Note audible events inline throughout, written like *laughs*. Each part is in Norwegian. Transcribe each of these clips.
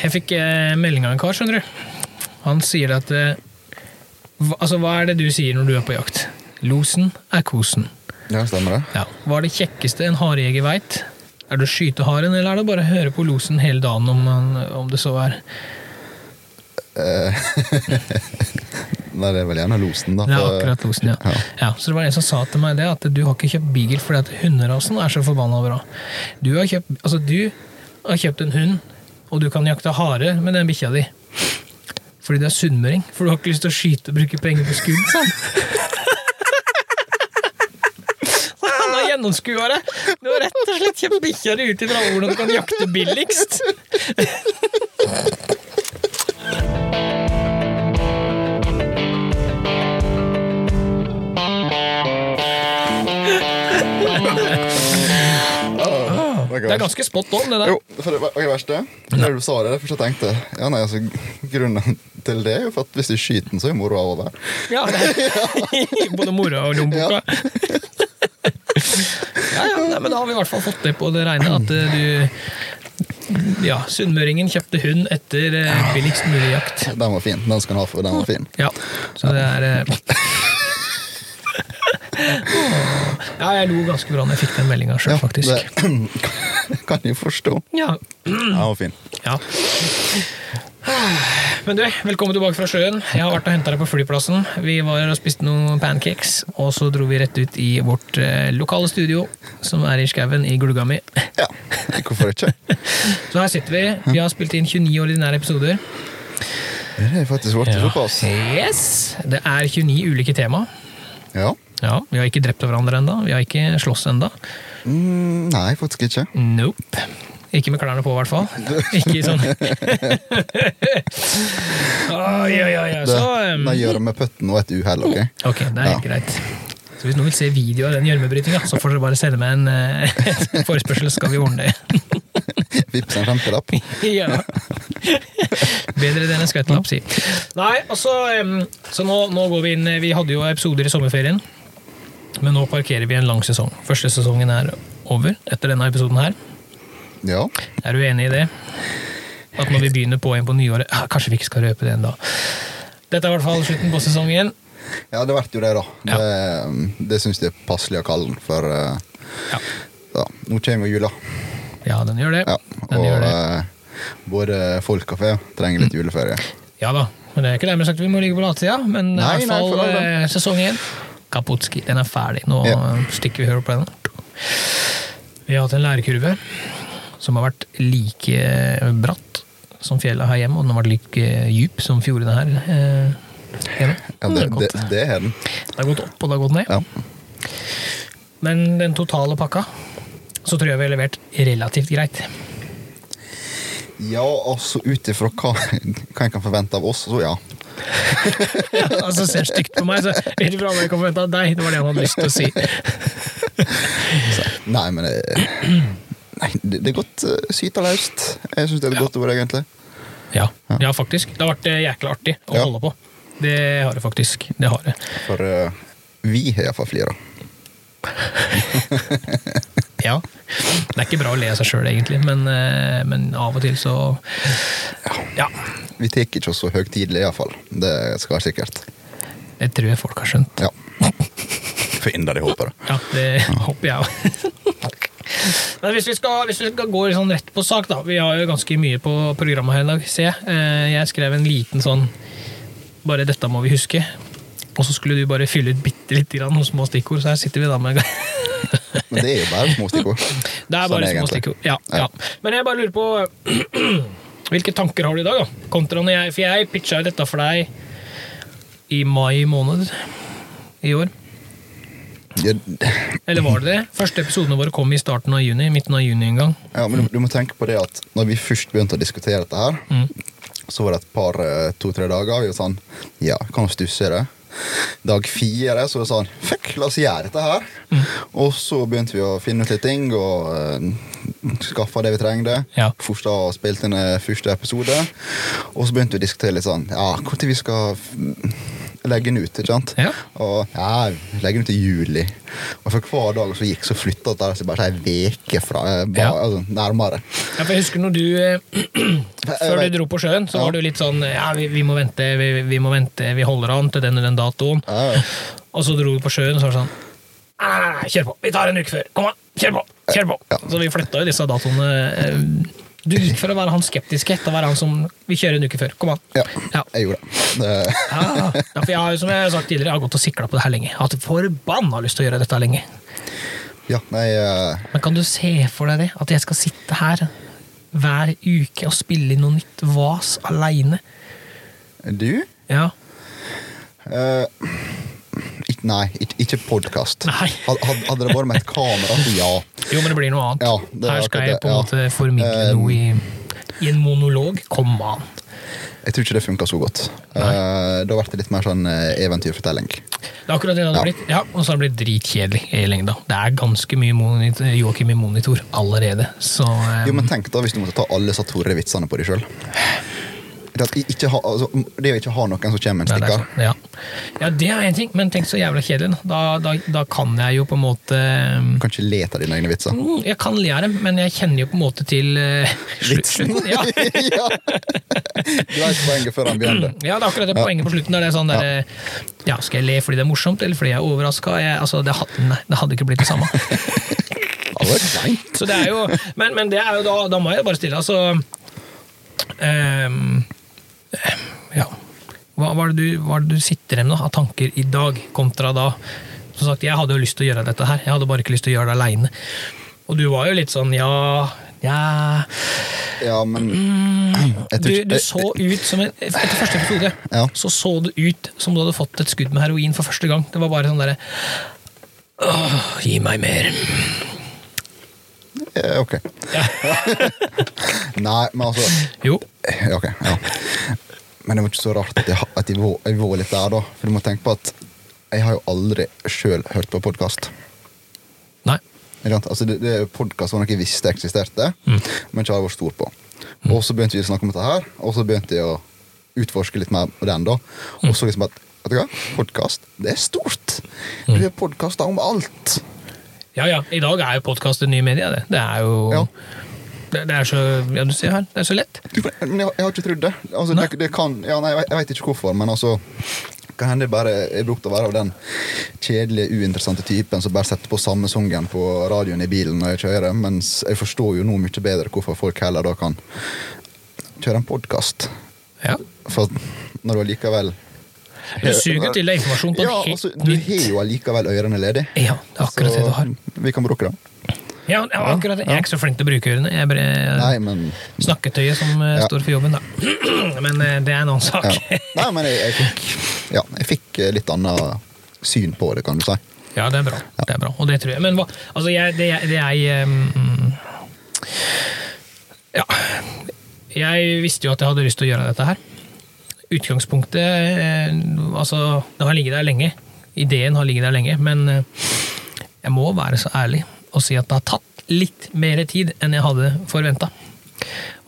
jeg fikk eh, melding av en kar, skjønner du. Han sier at eh, Altså, hva er det du sier når du er på jakt? Losen er kosen. Ja, stemmer det. Ja. Hva er det kjekkeste en harejeger veit? Er det å skyte haren, eller er det bare å høre på losen hele dagen, om, om det så er *laughs* Nei, det er vel gjerne losen, da. Det er akkurat losen, ja. Ja. ja. Så det var en som sa til meg det, at du har ikke kjøpt beagle fordi at hunderasen er så forbanna bra. Du har kjøpt, altså du har kjøpt en hund, og du kan jakte hare med den bikkja di. Fordi du er sunnmøring. For du har ikke lyst til å skyte og bruke penger på skudd, han. *laughs* Han har gjennomskua det! Du har rett og slett kjøpt bikkja di ut ifra hvordan du kan jakte billigst. Det er ganske spot on, det der. Jo, for det, det verste Når du sa det, første jeg tenkte Ja, nei, altså, Grunnen til det er jo for at hvis du skyter den, så er moroa over. Ja, det er *laughs* både mora og lommeboka. *laughs* Ja, ja, nei, men da har vi i hvert fall fått det på det reine at eh, du Ja, sunnmøringen kjøpte hund etter eh, billigst mulig jakt. Den var fin. Den skal han ha for, den var fin. Ja, så det er eh, Ja, jeg lo ganske bra når jeg fikk den meldinga sjøl, faktisk. det *clears throat* kan jeg forstå. Ja. Den var fin. ja. Men du, velkommen tilbake fra sjøen. Jeg har vært og henta deg på flyplassen. Vi var og spiste noen pancakes, og så dro vi rett ut i vårt eh, lokale studio, som er i skauen i Glugga mi. Ja, hvorfor ikke? Så her sitter vi. Vi har spilt inn 29 ordinære episoder. Det er faktisk blitt såpass. Yes! Det er 29 ulike tema. Ja. Ja, Vi har ikke drept hverandre enda. Vi har ikke slåss enda. Mm, nei, faktisk ikke. Nope. Ikke med klærne på, i hvert fall. *laughs* Ikke sånn Oi, oi, oi. Så um, det gjør det med putten og et uhell, ok? Ok, det er helt greit. Så hvis noen vil se video av den gjørmebrytinga, så får dere bare sende meg en uh, *laughs* forespørsel, skal vi ordne det. *laughs* Vips en femtelapp. ja. Bedre det enn en skvettelapp, si. Nei, altså um, Så nå, nå går vi inn Vi hadde jo episoder i sommerferien, men nå parkerer vi en lang sesong. Første sesongen er over etter denne episoden her. Ja. Er du enig i det? At når vi begynner på en på nyåret ah, Kanskje vi ikke skal røpe det ennå. Dette er i hvert fall slutten på sesongen. ja, det blir jo det, da. Ja. Det, det syns jeg er passelig å kalle den, for uh, Ja, da, nå kommer jula. ja den gjør det. Ja. Den Og gjør det. Uh, både folk og fe trenger litt juleferie. Ja da. Men det er ikke dermed sagt vi må ligge på latsida, men Nei, i hvert fall nei, eh, sesong én. Kaputski. Den er ferdig. Nå Ja. stikker vi høyre på den. Vi har hatt en lærekurve som har vært like bratt som fjellet her hjemme, og den har vært like djup som fjordene her eh, hjemme. Ja, det, det, det, det er den. det har gått opp, og det har gått ned. Ja. Men den totale pakka, så tror jeg vi har levert relativt greit. Ja, altså ut ifra hva, *laughs* hva en kan forvente av oss, så ja. *laughs* altså Ser stygt på meg, så ut du hva jeg kan forvente av deg, det var det han hadde lyst til å si. *laughs* Nei, men det, nei, det, er godt uh, syta løst. Jeg syns det er et godt ord, egentlig. Ja, ja, faktisk. Det har vært eh, jækla artig å Ja. holde på. Det har det faktisk. Det har det. For uh, vi har iallfall flira. *laughs* Ja. Det er ikke bra å le av seg sjøl, egentlig, men, uh, men av og til så Ja. Vi tar ikke oss så høytidelig, iallfall. Det skal være sikkert. Det tror jeg folk har skjønt. Ja. For inderlig håper det. Ja, *laughs* det håper jeg òg. *laughs* Men hvis vi skal, hvis vi skal gå sånn rett på sak, da. Vi har jo ganske mye på programmet her i dag, ser jeg. Eh, Jeg skrev en liten sånn Bare dette må vi huske. Og så skulle du bare fylle ut bitte lite grann noen små stikkord, så her sitter vi da med Men det er jo bare små stikkord. *laughs* Det er Sånn bare små egentlig. stikkord. Ja, Ja. ja. Men jeg bare lurer på *clears throat* *clears throat* Hvilke tanker har du i dag, da? Kontra når jeg For jeg pitcha jo dette for deg i mai måned i år. Ja, Eller var det det? Første episodene våre kom i starten av juni. Midten av juni en gang. ja, men du, du må tenke på det at når vi først begynte å diskutere dette her, Mm. så var det et par, eh, to-tre dager. Vi var sånn Ja, kan vi stusse i det? Dag fire så sa sånn Fuck, la oss gjøre dette her. Mm. Og så begynte vi å finne ut litt ting og uh, skaffa det vi trengte. Ja. Forsta og spilte inn eh, første episode. Og så begynte vi å diskutere litt sånn Ja, når vi skal legge den ut. ikke sant? Ja. Og ja, legge den ut i juli. Og for hver dag som gikk, så flytta det seg bare ei uke fra eh, Ja. altså, nærmere. Ja, for jeg husker når du eh, *clears throat* Før du dro på sjøen, så Ja. var du litt sånn Ja, vi, vi må vente, vi, vi må vente, vi holder an til den og den datoen. Og så dro du på sjøen, og så var det sånn Nei, nei, nei, kjør på! Vi tar en uke før! Kom an! Kjør på! Kjør på! Så vi flytta jo disse datoene. eh, Du gikk for å være han skeptiske til å være han som Vi kjører en uke før. Kom an! ja, Ja. jeg gjorde det. det. Ja, ja, for jeg har, som jeg har sagt tidligere, jeg har gått og sikla på det her lenge. Jeg har hatt forbanna lyst til å gjøre dette lenge. Ja, nei, Uh... Men kan du se for deg det? At jeg skal sitte her hver uke og spille inn noe nytt vas aleine? du Ja. Uh... Nei, ikk- ikke podkast. Nei. Hadde det vært med et kamera, ja. Jo, men det blir noe annet. Ja, er her skal jeg på en måte formidle Um, noe i, i en monolog. Kom an. Jeg tror ikke det funka så godt. Uh, da ble det litt mer sånn eh, eventyrfortelling. Det er akkurat det det hadde Ja. blitt. Ja, Og så har det blitt dritkjedelig i lengda. Det er ganske mye monitor, Joakim i monitor allerede, så um... Jo, men tenk da hvis du måtte ta alle satorevitsene vitsene på deg sjøl. Det, ha, altså, det å ikke ha noen som kommer en Nei, det stikker. ja. ja, det er én ting, men tenk så jævla kjedelig. Da. Da, da, kan jeg jo på en måte Du kan ikke le av dine egne vitser. Mm, Jeg kan le av dem, men jeg kjenner jo på en måte til *laughs* uh, Vitsen. *laughs* Ja. *laughs* ja. Du vet poenget før han begynner. ja, det er akkurat det poenget på slutten. Der det er sånn der, eh, ja, Skal jeg le fordi det er morsomt, eller fordi jeg er overraska? Altså, det, had- det hadde ikke blitt det samme. Så det er jo, men, men det er jo da, da må jeg bare stille, altså ehm, ehm, Ja. Hva var, det du, hva er det du sitter igjen med av tanker i dag, kontra da? Som sagt, jeg hadde jo lyst til å gjøre dette her, jeg hadde bare ikke lyst til å gjøre det aleine. Og du var jo litt sånn ja, ja Ja, men mm, Du, du så ut som en, Etter første episode Ja. så så du ut som du hadde fått et skudd med heroin for første gang. Det var bare sånn derre gi meg mer. Eh, Ok. Ja. *laughs* Nei, men altså Jo. Ja, Ok, ja. Men det var ikke så rart at jeg, at jeg, var, jeg var litt der, da. For du må tenke på at jeg har jo aldri sjøl hørt på podkast. Nei. Altså, det, det Podkast var noe jeg visste eksisterte, Mm. men ikke har vært stor på. Og så begynte vi å snakke om dette her, og så begynte jeg å utforske litt mer på den. da. Mm. Og så liksom at vet du hva, podkast, det er stort! Mm. Det er podkaster om alt. Ja, ja. I dag er jo podkast en ny media Det, det er jo Ja. Det, det er så Ja, du ser her. Det er så lett. Jeg, jeg har ikke trodd det. Altså, det, det kan, ja, nei, jeg, vet- ikke hvorfor, men altså kan hende jeg bare er brukt å være av den kjedelige, uinteressante typen som bare setter på samme sangen på radioen i bilen når jeg kjører, mens jeg forstår jo nå mye bedre hvorfor folk heller da kan kjøre en podkast. Ja. For når du allikevel Du suger til deg informasjon på Ja, altså, du har jo allikevel ørene ledig. Ja, det er akkurat det du har. vi kan bruke det. Ja, akkurat det. Jeg er ikke så flink til å bruke ørene. Jeg bare Nei, men snakketøyet som eh, Ja. står for jobben, da. *clears throat* Men eh, det er en annen sak. ja. Nei, *laughs* men jeg, jeg fikk Ja, jeg fikk eh, litt annet syn på det, kan du si. Ja, det er bra. Det er bra. Og det tror jeg. Men hva Altså, jeg, det, det jeg um, Ja. Jeg visste jo at jeg hadde lyst til å gjøre dette her. Utgangspunktet Altså, det har ligget der lenge. Ideen har ligget der lenge, men jeg må være så ærlig og si at det har tatt litt mer tid enn jeg hadde forventa.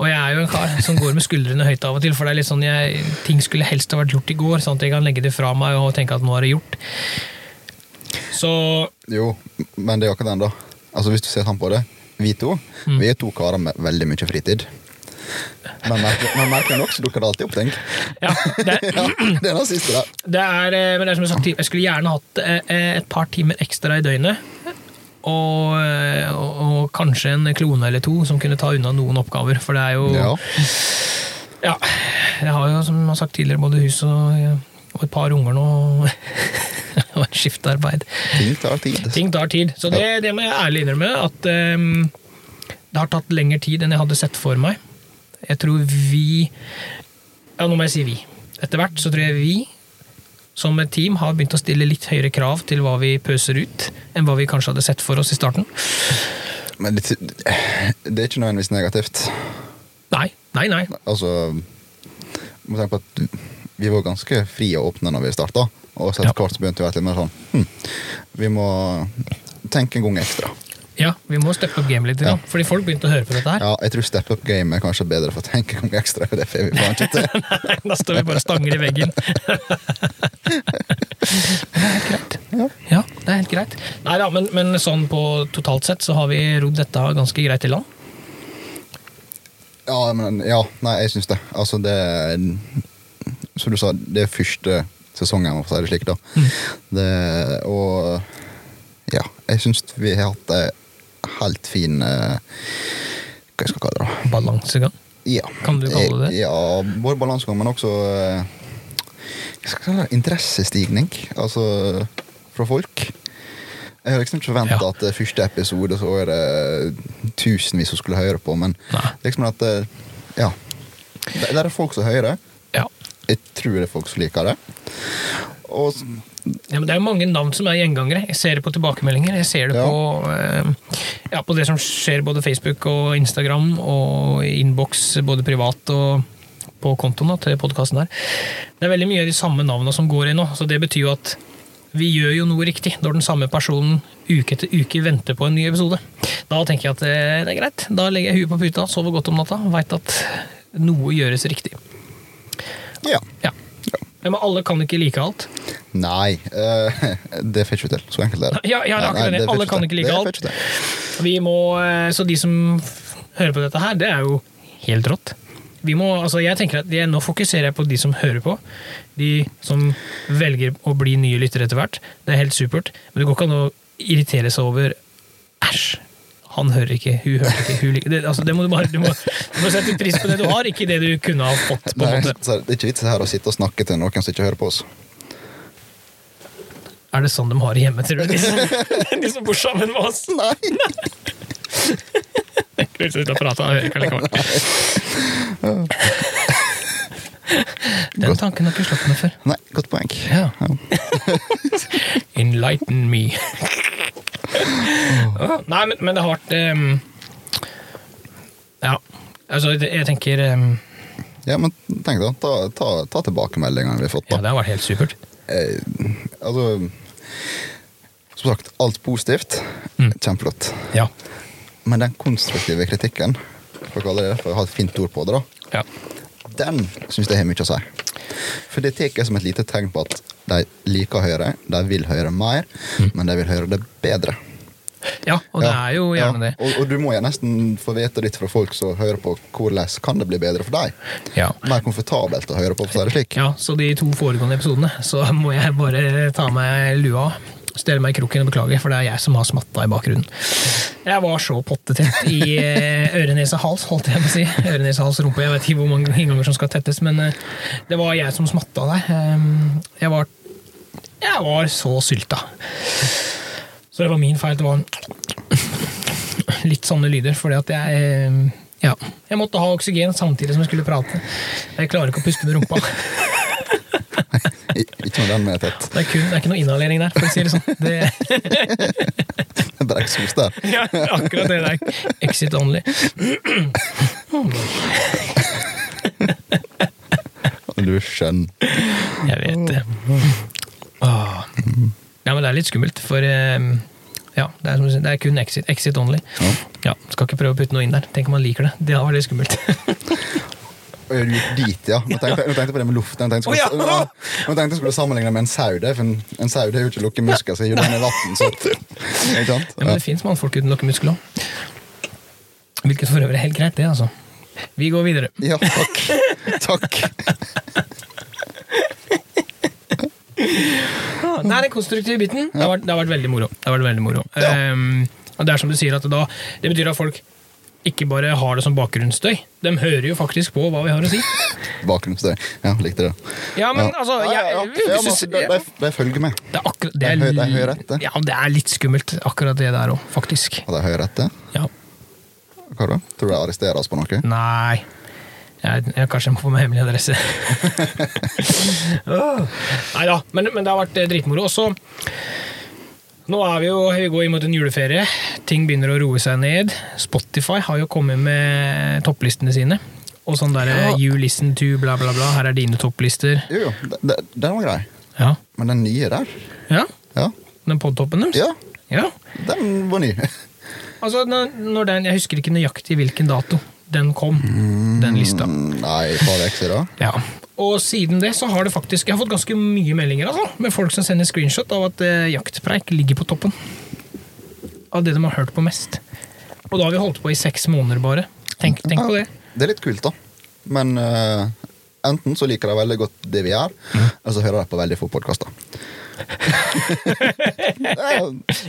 Og jeg er jo en kar som går med skuldrene høyt av og til, for det er litt sånn jeg, ting skulle helst ha vært gjort i går, sånn at jeg kan legge det fra meg og tenke at nå er det gjort. Så Jo, men det er jo akkurat den, da. Altså, hvis du ser sånn på det, vi to Mm. vi er to karer med veldig mye fritid. Men merkelig nok så dukker det alltid opp ting. ja, det, *laughs* Ja, det er den siste der. det er eh, men det er som jeg, sagt, jeg skulle gjerne hatt eh, et par timer ekstra i døgnet. Og, eh, og, og kanskje en klone eller to som kunne ta unna noen oppgaver. For det er jo Ja. Ja, jeg har jo, som jeg har sagt tidligere, både hus og, og et par unger nå. *laughs* og skiftarbeid. Ting tar tid. Ting tar tid. Så det, det må jeg ærlig innrømme, at um, det har tatt lengre tid enn jeg hadde sett for meg. Jeg tror vi Ja, nå må jeg si vi. Etter hvert så tror jeg vi som et team har begynt å stille litt høyere krav til hva vi pøser ut, enn hva vi kanskje hadde sett for oss i starten. Men det, det er ikke nødvendigvis negativt. Nei, nei, nei. Altså må tenke på at Vi var ganske frie og åpne når vi starta. Og så etter Ja. hvert begynte vi å være litt mer sånn hm, Vi må tenke en gang ekstra. Ja, vi må steppe opp gamet litt, Ja. ja. fordi folk begynte å høre på dette her. Ja, jeg tror Step Up Game er kanskje bedre for å tenke gang ekstra. Det får vi bare *laughs* ikke til. Nei, da står vi bare og stanger i veggen. *laughs* Det er helt greit. Ja, det er helt greit. Nei da, men, men sånn på totalt sett så har vi rodd dette ganske greit i land. Ja, men ja, nei, jeg syns det. Altså, det Som du sa, det er første sesongen, for å si det slik, da. Det, og ja, jeg syns vi har hatt ei helt fin eh, Hva jeg skal kalle det? da? Balansegang. Ja. Kan du kalle det det? Ja, både balansegang, men også eh, interessestigning. Altså fra folk. Jeg har liksom ikke forventa Ja. at eh, første episode så er det tusenvis som skulle høre på, men Nei. liksom at eh, Ja. Det er folk som hører. Ja. Jeg tror det er folk som liker det. Og Ja, men det er jo mange navn som er gjengangere. Jeg ser det på tilbakemeldinger. Jeg ser det Ja. på, eh, ja, på det som skjer både Facebook og Instagram og innboks både privat og på kontoen da, til podkasten der. Det er veldig mye av de samme navnene som går inn nå. så Det betyr jo at vi gjør jo noe riktig når den samme personen uke etter uke venter på en ny episode. Da tenker jeg at eh, det er greit. Da legger jeg huet på puta, sover godt om natta, veit at noe gjøres riktig. ja. Ja. Men alle kan ikke like alt. Nei, uh, det får ikke til. Så enkelt er det. Ja, ja, det akkurat det. Alle kan ikke like alt. Vi må, eh, så de som hører på dette her, det er jo helt rått. Vi må, altså jeg tenker at jeg, Nå fokuserer jeg på de som hører på. De som velger å bli nye lyttere etter hvert. Det er helt supert. Men det går ikke an å irritere seg over Æsj! Han hører ikke, hun hører ikke, hun liker det, altså, det må du bare du må, du må sette pris på det du har, ikke det du kunne ha fått. på en Nei, måte. så det er ikke vits her å sitte og snakke til noen som ikke hører på oss. Er det sånn de har det hjemme, tror du? De *laughs* som, de som bor sammen med oss? Nei! *laughs* Jeg kunne ikke sitte og prate, jeg hører ikke likevel. *laughs* Den tanken har ikke slått meg før. Nei, godt poeng. Ja. Enlighten me. oh. Nei, men, men det har vært um, Ja, altså, jeg tenker um, Ja, men tenk da, ta, ta, ta tilbakemeldingene vi har fått. da. Ja, det har vært helt supert. Eh, altså Som sagt, alt positivt. Mm. Kjempeflott. Ja. Men den konstruktive kritikken, for å det det, for å ha et fint ord på det, da, ja. den syns jeg har mye å si. For det tar jeg som et lite tegn på at de liker å høre, de vil høre mer, men de vil høre det bedre. Ja, og det Ja, er jo gjerne ja. det. Og, og du må jo nesten få vite litt fra folk som hører på hvordan kan det bli bedre for deg. Ja. Mer komfortabelt å høre på, for å si det slik. ja, så de to foregående episodene så må jeg bare ta meg lua av. Stelle meg i kroken og beklage, for det er jeg som har smatta i bakgrunnen. Jeg var så pottetett i eh, øre, nese, hals, holdt jeg på å si. Øre, nese, hals, rumpe. Jeg vet ikke hvor mange innganger som skal tettes, men eh, det var jeg som smatta der. Ehm, Jeg var, jeg var så sylta. Så det var min feil. Det var litt sånne lyder, fordi at jeg eh, ja, jeg måtte ha oksygen samtidig som jeg skulle prate. Jeg klarer ikke å puste med rumpa. *laughs* Ikke med den med tett. Det er, kun, det er ikke noe inhalering der, for å si det sånn. Det, *laughs* Det er bare eksos der. *laughs* ja, akkurat det der. Exit only. Du er skjønn. Jeg vet det. Åh. Ja, men det er litt skummelt, for eh, ja, det er, som det er kun exit, exit only. Ja. Ja, Skal ikke prøve å putte noe inn der. Tenk om man liker det. Det var litt skummelt. *laughs* Er dit, ja. Nå tenkte, jeg på det med luften. Nå tenkte jeg skulle, oh, ja. tenkte jeg skulle sammenligne med en sau. det, For en, en sau det er jo ikke lukket muskler, så den. Så. *laughs* Ja, men det fins mannfolk uten lokkemuskler òg. Hvilket for øvrig er helt greit, det, altså. Vi går videre. Ja, takk. Takk. *laughs* Nei, den konstruktive biten. Det har vært, det har vært veldig moro. Det har vært veldig moro. Ja. Um, og det er som du sier, at da, det betyr at folk ikke bare har det som bakgrunnsstøy. De hører jo faktisk på hva vi har å si. *laughs* Bakgrunnsstøy. Ja, likte det. Ja, men altså jeg, ja, ja. ja, men altså, de, de, de følger med. Det er akkurat det er, De hø- de hører etter. Ja, det er litt skummelt, akkurat det der òg, faktisk. Og de hører etter. Ja. Hva da? Tror du de arresterer oss på noe? Nei. Jeg, jeg, kanskje jeg må få meg hemmelig adresse. *laughs* Nei da, men, men det har vært eh, dritmoro. Også Nå er vi jo vi går imot en juleferie. Ting begynner å roe seg ned. Spotify har jo kommet med topplistene sine. Og sånn der Ja. You listen to bla, bla, bla. Her er dine topplister. Jo, jo, de- de- den var grei. Ja. Men den nye der, ja. ja, Den podtoppen deres? ja ja. den var ny. *laughs* altså når den, Jeg husker ikke nøyaktig hvilken dato den kom, den lista. Mm, Nei, et par uker. Ja. Og siden det så har det faktisk Jeg har fått ganske mye meldinger altså, med folk som sender screenshot av at eh, Jaktpreik ligger på toppen. Av det de har hørt på mest. Og da har vi holdt på i seks måneder bare. Tenk, tenk på det. Det er litt kult, da. Men uh, enten så liker de veldig godt det vi gjør, Mm. eller så hører de på veldig få podkaster. *laughs*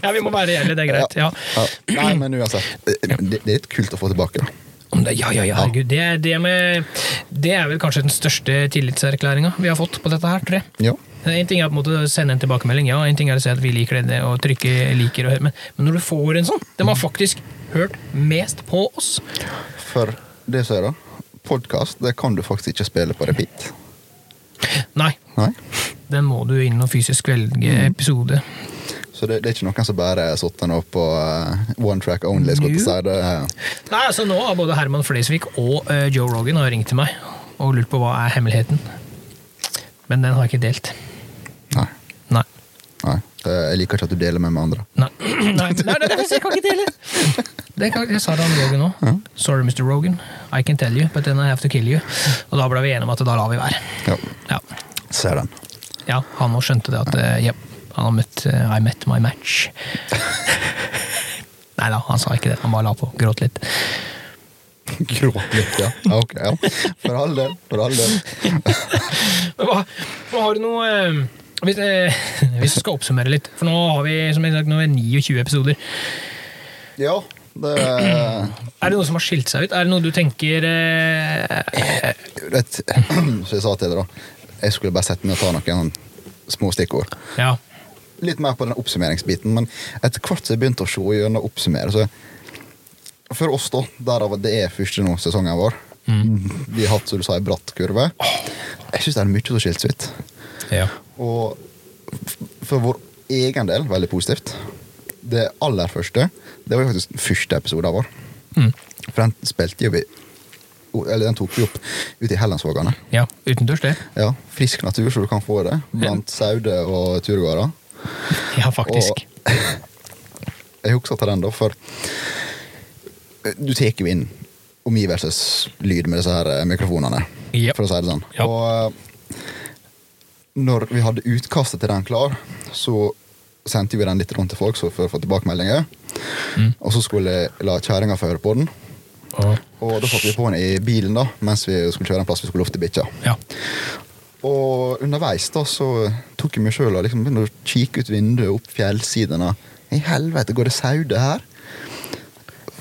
Ja, vi må være reelle, det er greit. Ja. Ja. Nei, men uansett. Det, det er litt kult å få tilbake. da. Om det- Ja, ja, ja, herregud. Det, det, med, det er vel kanskje den største tillitserklæringa vi har fått på dette her, tror jeg. Ja. En ting er på en måte å sende en tilbakemelding, ja, en ting er å si at vi liker det, og trykke liker, og, men, men når du får en sånn De har faktisk hørt mest på oss. For det som er, da, podkast det kan du faktisk ikke spille på repeat. Nei, Nei. den må du inn og fysisk velge episode. Så det, det er ikke noen som bare den opp på uh, one track only. Skal si. det, Nei, altså Nå har både Herman Flesvig og uh, Joe Rogan har ringt til meg og lurt på hva er hemmeligheten. Men den har jeg ikke delt. nei. Nei. nei. Jeg liker ikke at du deler med med andre. Nei, *clears throat* nei, nei, nei, jeg kan ikke dele! Det kan, jeg sa det om Rogan òg. Sorry, Mr. Rogan. I can tell you, but then I have to kill you. Og da ble vi enige om at da lar vi være. Ja. Ja, Ser den. ja han òg skjønte det at eh, ja, har eh, I met my match. *laughs* Nei da, han sa ikke det. Han bare la på. Gråt litt. Gråt litt, ja. Ok, ja. For all del. For all del. *laughs* Men hva, har du noe eh, hvis, eh, hvis du skal oppsummere litt, for nå har vi som jeg sagt, nå er 29 episoder. Ja, det er Er det noe som har skilt seg ut? Er det noe du tenker eh, Rett, *clears throat* Som jeg sa til deg, da. Jeg skulle bare sette meg og ta noen små stikkord. Ja. Litt mer på den oppsummeringsbiten, men etter hvert som jeg begynte å se gjennom oppsummere, så For oss, da, derav det er første nå sesongen vår Vi har hatt, som du sa, ei bratt kurve. Jeg syns det er mye som skiller seg ut. ja. Og for vår egen del veldig positivt. Det aller første Det var jo faktisk første episoden vår. Mm. For den spilte jo vi Eller den tok vi opp ute i Hellandsvågane. ja. Utendørs, det. Ja, frisk natur, så du kan få det. Blant sauer og turgåere. *laughs* Ja, faktisk. *laughs* Jeg husker til den, da, for du tar jo inn omgivelseslyd med disse her eh, mikrofonene, yep. for å si det sånn. Yep. Og eh, når vi hadde utkastet til den klar, så sendte vi den litt rundt til folk så for å få tilbakemeldinger. Mm. Og så skulle jeg la kjerringa få høre på den. Og, Og da satte vi på den i bilen da, mens vi skulle kjøre en plass vi skulle lufte bikkja. ja. Og underveis da så tok jeg meg sjøl og liksom begynte å kikke ut vinduet opp fjellsidene. I helvete, går det sauer her?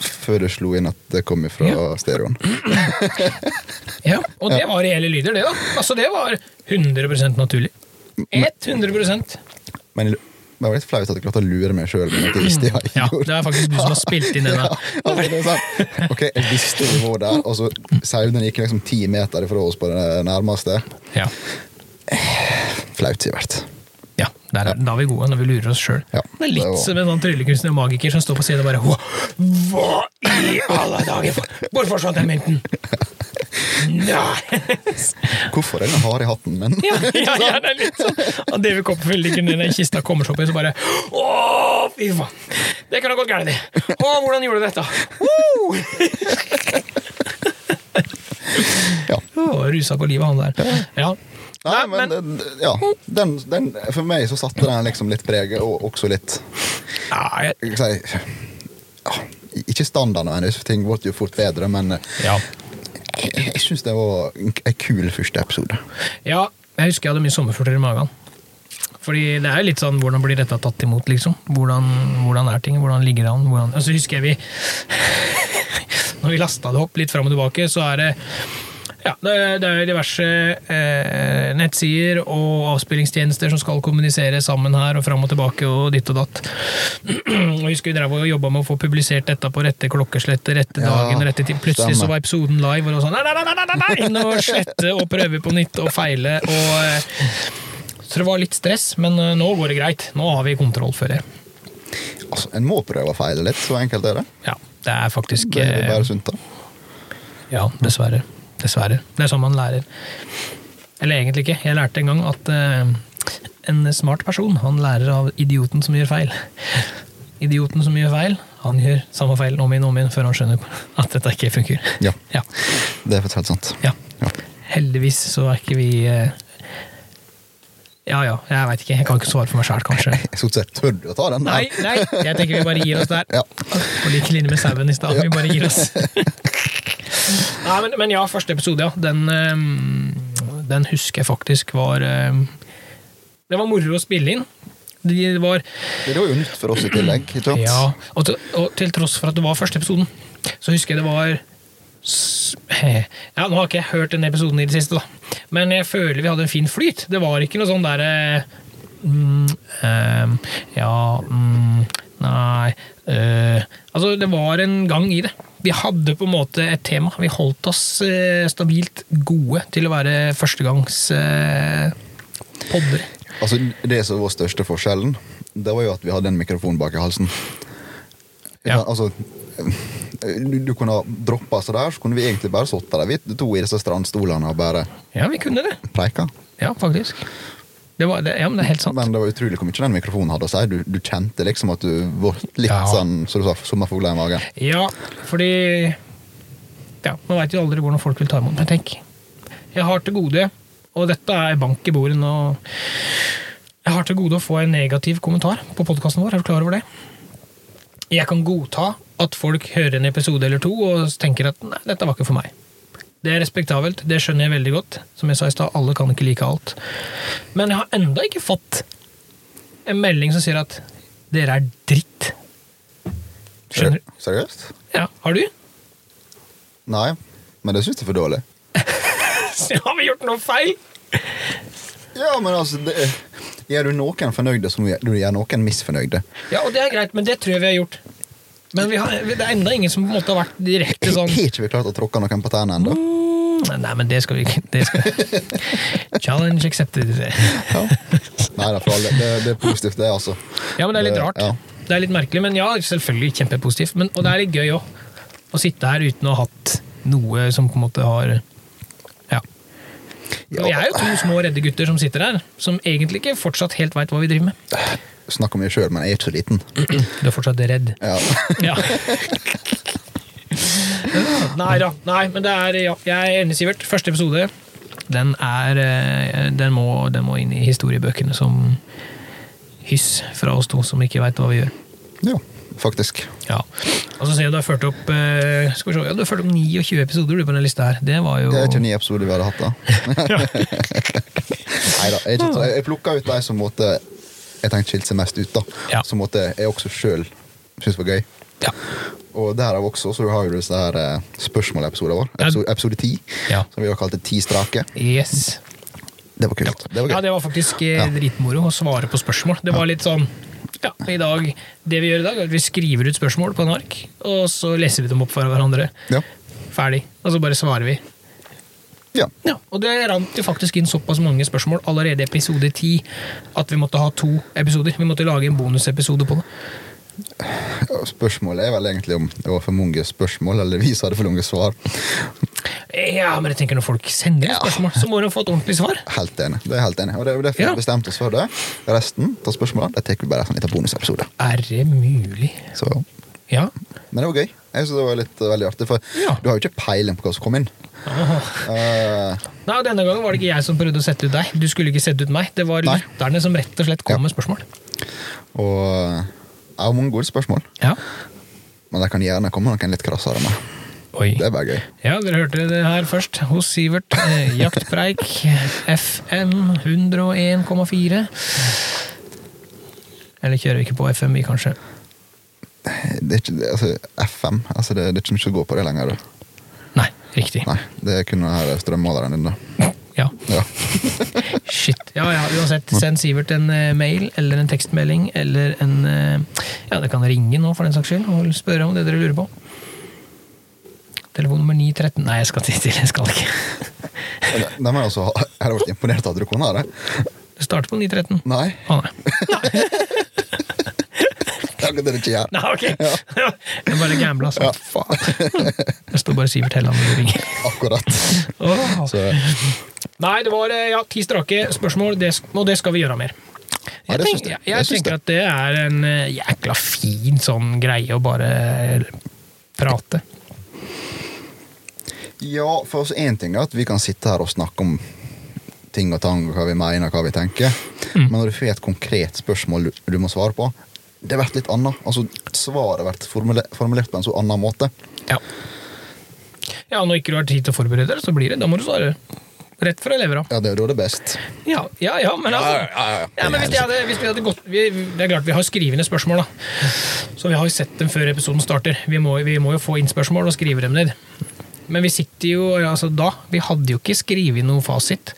Før det slo inn at det kom ifra Ja. stereoen. *laughs* ja. Og det var reelle lyder, det, da. Altså, det var 100% naturlig. 100% Men det var litt flaut at jeg klarte å lure meg sjøl. Ja, det er faktisk du som har spilt inn *laughs* ja, altså, det sånn, ok, Jeg visste vi var der, og så sauene gikk liksom ti meter ifra oss på det nærmeste. Ja. Flaut, Sivert. Ja, der er, Da er vi gode, når vi lurer oss sjøl. Ja, det er litt det var- som en sånn tryllekunstner og magiker som står på siden og bare Hva, i alle dager? Hvor forsvant den mynten? *laughs* Nei! Hvorfor den hard i hatten min? Ja, ja, ja, det er litt sånn. Og David Copperfield ligger nede i kista, kommer seg opp i, så bare Å, fy faen! Det kunne gått galt, det. Å, hvordan gjorde du dette? Woo! Ja. Å, rusa på livet, han der. Ja. Nei, Nei, men, men- ja, den, den, for meg så satte den liksom litt preget, og også litt Nei. jeg, jeg ja, Ikke standard nødvendigvis, for ting ble jo fort bedre, men eh, ja. jeg, jeg syns det var en kul første episode. Ja, jeg husker jeg hadde mye sommerfugler i magen. Fordi det er jo litt sånn, hvordan blir dette tatt imot, liksom? Hvordan, hvordan er ting? Hvordan ligger det an? Hvordan, og så husker jeg vi *laughs* Når vi lasta det opp litt fram og tilbake, så er det ja, det er, er diverse eh, nettsider og avspillingstjenester som skal kommunisere sammen her og fram og tilbake og ditt og datt. Og husker vi drev og jobba med å få publisert dette på rette klokkeslett, rette Ja, dagen, rette tid. Plutselig så var episoden live, og det var sånn nei, nei, nei, nei, nei, nei, inn og slette og prøve på nytt og feile. Og, eh, så det var litt stress, men eh, nå går det greit. Nå har vi kontroll, for det Altså, En må prøve å feile litt, så enkelt er det. Ja, det er faktisk Det er eh, bare sunt, da. Ja, dessverre. Dessverre. Det er sånn man lærer. Eller egentlig ikke. Jeg lærte en gang at uh, en smart person han lærer av idioten som gjør feil. Idioten som gjør feil, Han gjør samme feil om igjen og om igjen før han skjønner at dette ikke funker. Ja, Ja. det er for helt sant. ja. Ja. Heldigvis så er ikke vi eh, Ja ja, jeg veit ikke. Jeg kan ikke svare for meg sjæl, kanskje. *laughs* Stort sett tør du å ta den? Nei, nei, jeg tenker vi bare gir oss der. Ja. På lik linje med sauen i stad. Vi bare gir oss. *laughs* Nei, men, men ja, første episode, ja. Den, eh, den husker jeg faktisk var eh, Det var moro å spille inn. Det var Det var jo nytt for oss i tillegg. Ja, og til, og til tross for at det var første episoden, så husker jeg det var *laughs* Ja, Nå har ikke jeg hørt denne episoden i det siste, da. men jeg føler vi hadde en fin flyt. Det var ikke noe sånn derre mm, ehm, Ja mm, Nei uh, Altså, det var en gang i det. Vi hadde på en måte et tema. Vi holdt oss uh, stabilt gode til å være førstegangs uh, podder. Altså, Det som var største forskjellen, det var jo at vi hadde en mikrofon bak i halsen. Ja. Altså, du, du kunne ha droppa så der, så kunne vi egentlig bare sittet der, vi to i disse strandstolene og bare Ja, vi kunne det. preika. Ja, faktisk. Det var, det, ja, men det er helt sant. Men det var utrolig hvor mye den mikrofonen hadde å si. Du, du kjente liksom at du var litt Ja. sånn, som du sa, sommerfugler i magen. Ja, fordi Ja, man veit jo aldri hvordan folk vil ta imot. Men tenk, jeg har til gode, og dette er bank i bordet nå Jeg har til gode å få en negativ kommentar på podkasten vår. Er du klar over det? Jeg kan godta at folk hører en episode eller to og tenker at nei, dette var ikke for meg. Det er respektabelt, det skjønner jeg veldig godt. Som jeg sa i stad, alle kan ikke like alt. Men jeg har enda ikke fått en melding som sier at dere er dritt. Skjønner du? Seriøst? Ja, har du? Nei, men det syns jeg er for dårlig. *laughs* Har vi gjort noe feil? Ja, men altså det, Gjør du noen fornøyde, så må du gjøre noen misfornøyde. Ja, og det er greit, men det tror jeg vi har gjort. Men vi har, det er enda ingen som på en måte har vært direkte sånn *laughs* Har ikke vi klart å tråkke noen på tærne ennå? mm, Nei, men det skal vi ikke. *laughs* Challenge accepted. Ja. Nei da, for alle. Det, det er positivt, det, altså. Ja, men det er litt rart. ja. Det er litt merkelig, men ja, selvfølgelig kjempepositivt. Men, og det er litt gøy òg. Å sitte her uten å ha hatt noe som på en måte har Ja. Og vi er jo to små redde gutter som sitter her, som egentlig ikke fortsatt helt veit hva vi driver med. Snakk mye sjøl, men jeg er ikke så liten. Du er fortsatt redd. Ja. *laughs* Ja. *laughs* Nei da. Nei, men det er ja, Jeg er enig, Sivert. Første episode den er eh, den må, den må inn i historiebøkene som hyss fra oss to som ikke veit hva vi gjør. ja, faktisk. Ja. Og så ser jeg du har ført opp eh, Skal vi se, ja, du har ført opp 29 episoder du, på denne lista her. Det var jo Det er ikke ni episoder vi hadde hatt, da. *laughs* Nei da. Jeg, jeg plukka ut de som måtte jeg tenkte skilte seg mest ut, da. Ja. Som jeg også sjøl syntes var gøy. Ja. Og derav også, så har vi disse her eh, spørsmålepisodene våre. Episode, episode 10, Ja. som vi har kalt det Ti strake. Yes. Det var kult. Det var Ja, det var faktisk eh, dritmoro å svare på spørsmål. Det var litt sånn ja, i dag, Det vi gjør i dag, er at vi skriver ut spørsmål på en ark, og så leser vi dem opp for hverandre. Ja. Ferdig. Og så bare svarer vi. Ja. Ja, Og det rant jo faktisk inn såpass mange spørsmål allerede i episode 10 at vi måtte ha to episoder. Vi måtte lage en bonusepisode på det. Spørsmålet er vel egentlig om det var for mange spørsmål, eller vi som hadde for mange svar. Ja, men jeg tenker når folk sender spørsmål, så må de få et ordentlig svar. Helt enig. Det er helt enig. Og det er derfor vi Ja. vi bestemte oss for det. Resten av spørsmålene det tar vi bare en liten bonusepisode. Er det mulig? Så, Ja. men det var gøy. Jeg synes det var litt veldig artig, for Ja. du har jo ikke peiling på hva som kom inn. Aha. Eh, Nei, og Denne gangen var det ikke jeg som prøvde å sette ut deg. Du skulle ikke sette ut meg. Det var Nei. lytterne som rett og slett kom Ja. med spørsmål. og jeg har mange gode spørsmål, Ja. men jeg kan gjerne komme noen litt krassere med. Oi. Det er bare gøy. Ja, dere hørte det her først hos Sivert. Eh, Jaktpreik FM 101,4. Eller kjører vi ikke på FMI, kanskje? Det er ikke, altså, FM altså, det, det er ikke mye å gå på det lenger. Nei, riktig. Nei, Det er kun den strømmåleren din. da. *laughs* Ja. Ja. *laughs* Shit. Ja, ja, uansett. Send Sivert en uh, mail eller en tekstmelding eller en uh, Ja, det kan ringe nå, for den saks skyld, og spørre om det dere lurer på. Telefon nummer 913 Nei, jeg skal til, jeg skal ikke. De er altså, jeg har vært imponert av at du kunne ha det. Det starter på 913. Nei, Å nei. *laughs* er akkurat det det ikke gjør. Nei, ok. *laughs* Jeg bare gambla sånn. Faen. *laughs* Det står bare Sivert Helland og ringer. *laughs* Akkurat. Oh. Så Nei, det var eh, ja, ti strake spørsmål, det, og det skal vi gjøre mer. Ja, Jeg, det tenker, jeg. jeg, tenker at det er en eh, jækla fin sånn greie å bare prate. Ja, for oss én ting er at vi kan sitte her og snakke om ting og tang, hva vi mener, hva vi tenker. Mm. Men når du får et konkret spørsmål du, du må svare på, det blir litt annet. Altså, Svaret blir formule, formulert på en så annen måte. Ja. ja, når ikke du har tid til å forberede deg, så blir det. Da må du svare rett fra levra. Ja, det er jo da det er best. Ja, ja, ja, men altså ja, men hvis, de hadde, hvis vi hadde gått vi, Det er klart vi har skrivende spørsmål, da. Så vi har jo sett dem før episoden starter. Vi må, vi må jo få inn spørsmål og skrive dem ned. Men vi sitter jo altså da Vi hadde jo ikke skrevet noe fasit.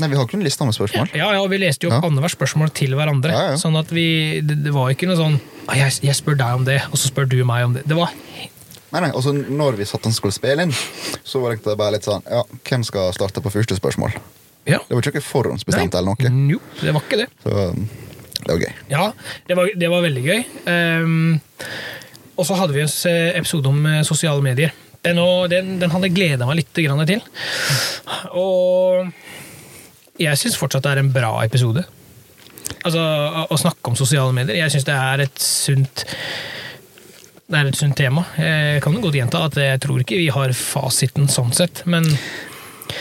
Nei, vi har ikke en liste med spørsmål. Ja, ja, Vi leste jo opp Ja. annethvert spørsmål til hverandre. Ja, ja. Sånn at vi Det, det var ikke noe sånn «Ah, jeg, jeg spør deg om det, og så spør du meg om det. Det var Nei, nei, altså Når vi satt og skulle spille inn, så var det bare litt sånn Ja, hvem skal starte på første spørsmål? Ja. Det var ikke forhåndsbestemt eller noe. Jo, det var ikke det. Så det var gøy. Ja, det var, det var veldig gøy. Um, og så hadde vi en episode om eh, sosiale medier. Den, den, den hadde gleda meg litt grann til. Og jeg syns fortsatt det er en bra episode. Altså, å, å snakke om sosiale medier. Jeg syns det er et sunt det er et sunt tema. Jeg kan godt gjenta at jeg tror ikke vi har fasiten sånn sett, men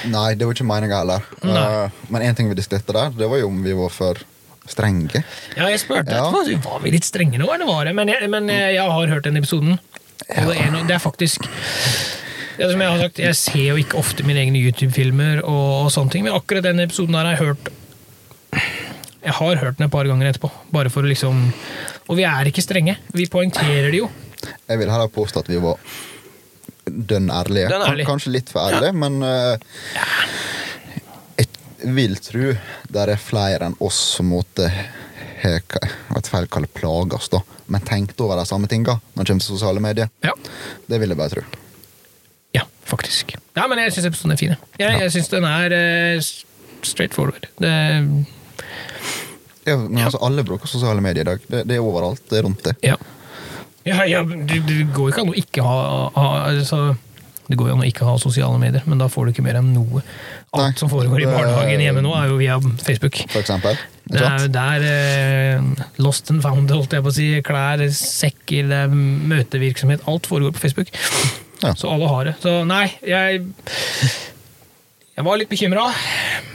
Nei, det var ikke meninga heller. Eh, men én ting vi diskuterte der, det var jo om vi var for strenge. Ja, jeg spurte Ja. etterpå. Var vi litt strenge nå, eller var det? Men jeg, men jeg, jeg har hørt den episoden. Og det, er noe, det er faktisk det er som jeg har sagt, jeg ser jo ikke ofte mine egne YouTube-filmer, og, og sånne ting, men akkurat den episoden der har jeg hørt Jeg har hørt den et par ganger etterpå. Bare for å liksom Og vi er ikke strenge. Vi poengterer det jo. Jeg vil heller påstå at vi var dønn ærlige. Dønn ærlig. Kanskje litt for ærlige, men eh, jeg vil tro det er flere enn oss som måtte vet feil det plages, da, men tenkte over de samme tinga når det kommer til sosiale medier. Ja, Det vil jeg bare tro. Faktisk. Ja, men jeg syns episoden er fin. jeg. Jeg, Ja. jeg syns den er uh, straight forward. Det, Ja, men altså, alle bruker sosiale medier i dag. Det, det er overalt. Det er rundt det. Ja. Ja, ja det, det går ikke an å ikke ha, ha altså, Det går jo an å ikke ha sosiale medier, men da får du ikke mer enn noe. Alt Nei, som foregår i barnehagen hjemme nå, er jo via Facebook. For eksempel. Det er der eh, Lost and Found, holdt jeg på å si. Klær, sekker, er møtevirksomhet. Alt foregår på Facebook. Ja. Så alle har det. Så nei, jeg Jeg var litt bekymra,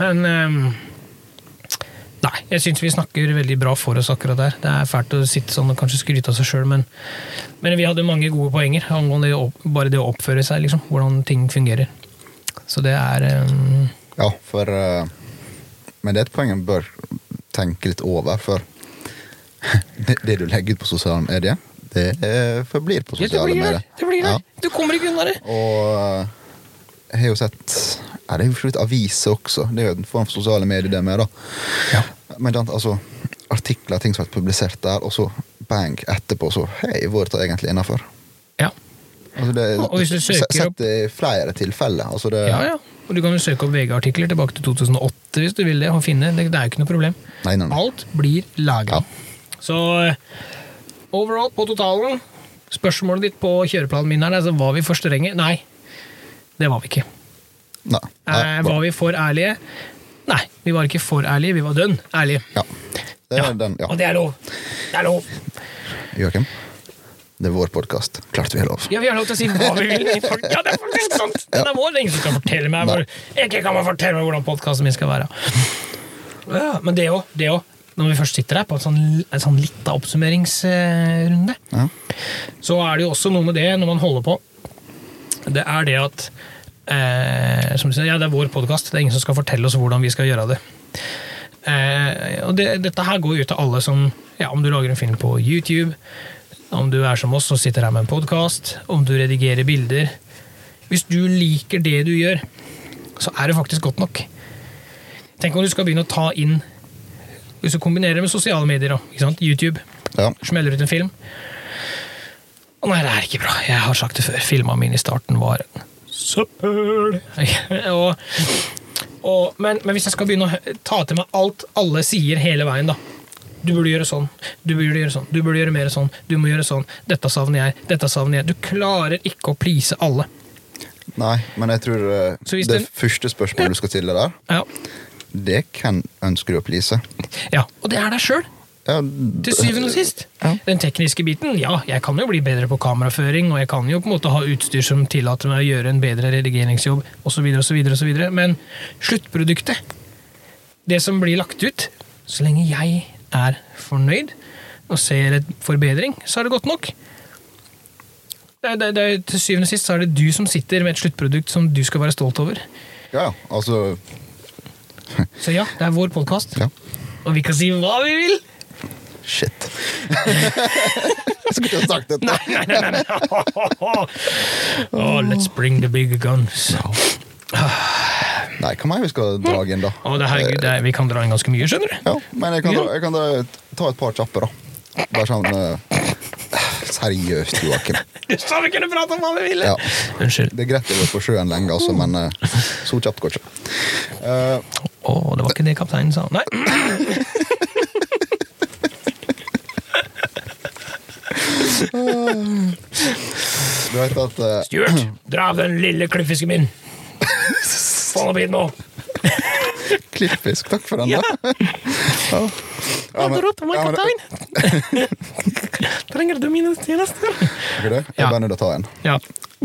men eh, Nei, jeg syns vi snakker veldig bra for oss akkurat der. Det er fælt å sitte sånn og kanskje skryte av seg sjøl, men, men vi hadde mange gode poenger angående det bare det å oppføre seg, liksom. Hvordan ting fungerer. Så det er um, Ja, for uh, Men det er et poeng en bør tenke litt over, for *laughs* det, det du legger ut på sosiale medier, det det forblir på ja, det sosiale medier. der! Det blir der. Du kommer ikke unna det! Og eh, jeg har jo sett ja, Det er jo for aviser også. Det er jo en form for sosiale medier, det med. da. Ja. Men altså, artikler ting som er publisert der, og så bang etterpå, så Hei, hvor er det egentlig innafor? Ja. Altså, det Og hvis du søker sett opp- i flere tilfeller. Altså, det, Ja, ja. Og du kan jo søke opp VG-artikler tilbake til 2008 hvis du vil det, og finne. Det, det er jo ikke noe problem. Nei, nei, nei. Alt blir lagra. Ja. Så eh, overall, på totalen, spørsmålet ditt på kjøreplanen her, altså var vi for strenge? Nei, det var vi ikke. Nei. Nei, Eh, var vi for ærlige? Nei, vi var ikke for ærlige, vi var dønn ærlige. Ja. Det er Ja. den, ja. Og det er lov. Det er lov. Joakim, det er vår podkast. Klart vi har lov. Ja, vi har lov til å si hva vi vil. *laughs* Ja, det er faktisk sant! Den er vår. Det er ingen som kan fortelle meg hvor, ikke kan man fortelle meg hvordan podkasten min skal være. Ja, men det òg, det òg. Når vi først sitter her på en sånn, en sånn lita oppsummeringsrunde, Ja. så er det jo også noe med det når man holder på. Det er det at eh, som du sier, ja, Det er vår podkast, det er ingen som skal fortelle oss hvordan vi skal gjøre det. Eh, og det, Dette her går jo ut til alle som ja, Om du lager en film på YouTube, om du er som oss og sitter her med en podkast, om du redigerer bilder Hvis du liker det du gjør, så er det faktisk godt nok. Tenk om du skal begynne å ta inn Hvis du kombinerer det med sosiale medier, og? YouTube, ja. smeller ut en film. Å nei, det er ikke bra. Jeg har sagt det før. Filma mine i starten var søppel. *laughs* og, og, men, men hvis jeg skal begynne å ta til meg alt alle sier hele veien, da. Du burde gjøre sånn, du burde gjøre sånn, du burde gjøre mer sånn, du må gjøre sånn. Dette savner jeg, dette savner jeg. Du klarer ikke å please alle. Nei, men jeg tror eh, det den- første spørsmålet du skal stille der, Ja, det hvem ønsker du å please? Ja, og det er deg sjøl. Ja, Til syvende og sist. Ja. Den tekniske biten, ja, jeg kan jo bli bedre på kameraføring, og jeg kan jo på en måte ha utstyr som tillater meg å gjøre en bedre redigeringsjobb, osv., osv., osv., men sluttproduktet, det som blir lagt ut, så lenge jeg er fornøyd og ser et forbedring, så er det godt nok. Det, det, det, til syvende og sist så er det du som sitter med et sluttprodukt som du skal være stolt over. ja, altså Så ja, det er vår podkast, Ja. og vi kan si hva vi vil. Shit. *laughs* jeg skulle ikke ha sagt dette. Nei, nei, nei, nei. Oh, let's bring the big guns. Nei, hva mer vi skal dra inn, da? Å, det, herregud, det, er- vi kan dra inn ganske mye, skjønner du. Ja, men jeg kan, dra, jeg kan dra, ta et par kjappe, da. Bare sånn uh, Seriøst, Joakim. Du sa vi kunne prate om hva vi ville! Ja. Unnskyld. Det er greit å være på sjøen lenge, altså, men uh, så kjapt går det ikke. Eh, Å, det var ikke det kapteinen sa. Nei. du vet at uh... Stuart, dra av den lille klippfisken min. Få den opp hit nå. Klippfisk, takk for den, da. Ja. Ja, men- råd til meg, ja, men- kaptein. Trenger du mine tjenester? Ok, du, Jeg Ja. er bare nødt til å ta en. Ja.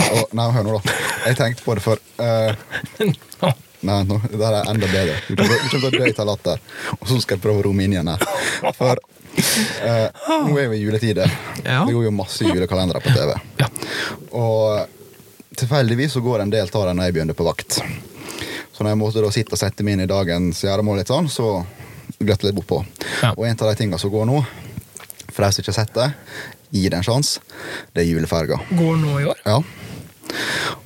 Oh, nei, hør nå, da. Jeg tenkte på det før. Eh, *laughs* Å, Nei, nå, det er enda bedre. Du kommer til å dø av latter. Og så skal jeg prøve å romme inn igjen her. For eh, nå er vi i juletider. Ja. Det går jo masse julekalendere på TV. Ja. Og tilfeldigvis så går en del av dem når jeg begynner på vakt. Så når jeg måtte da sitte og sette meg inn i dagens gjøremål, litt sånn, så glatt litt bortpå. Ja. Og en av de tingene som går nå, for de som ikke har sett det, gi det en sjanse, det er juleferga. Går nå i år? Ja.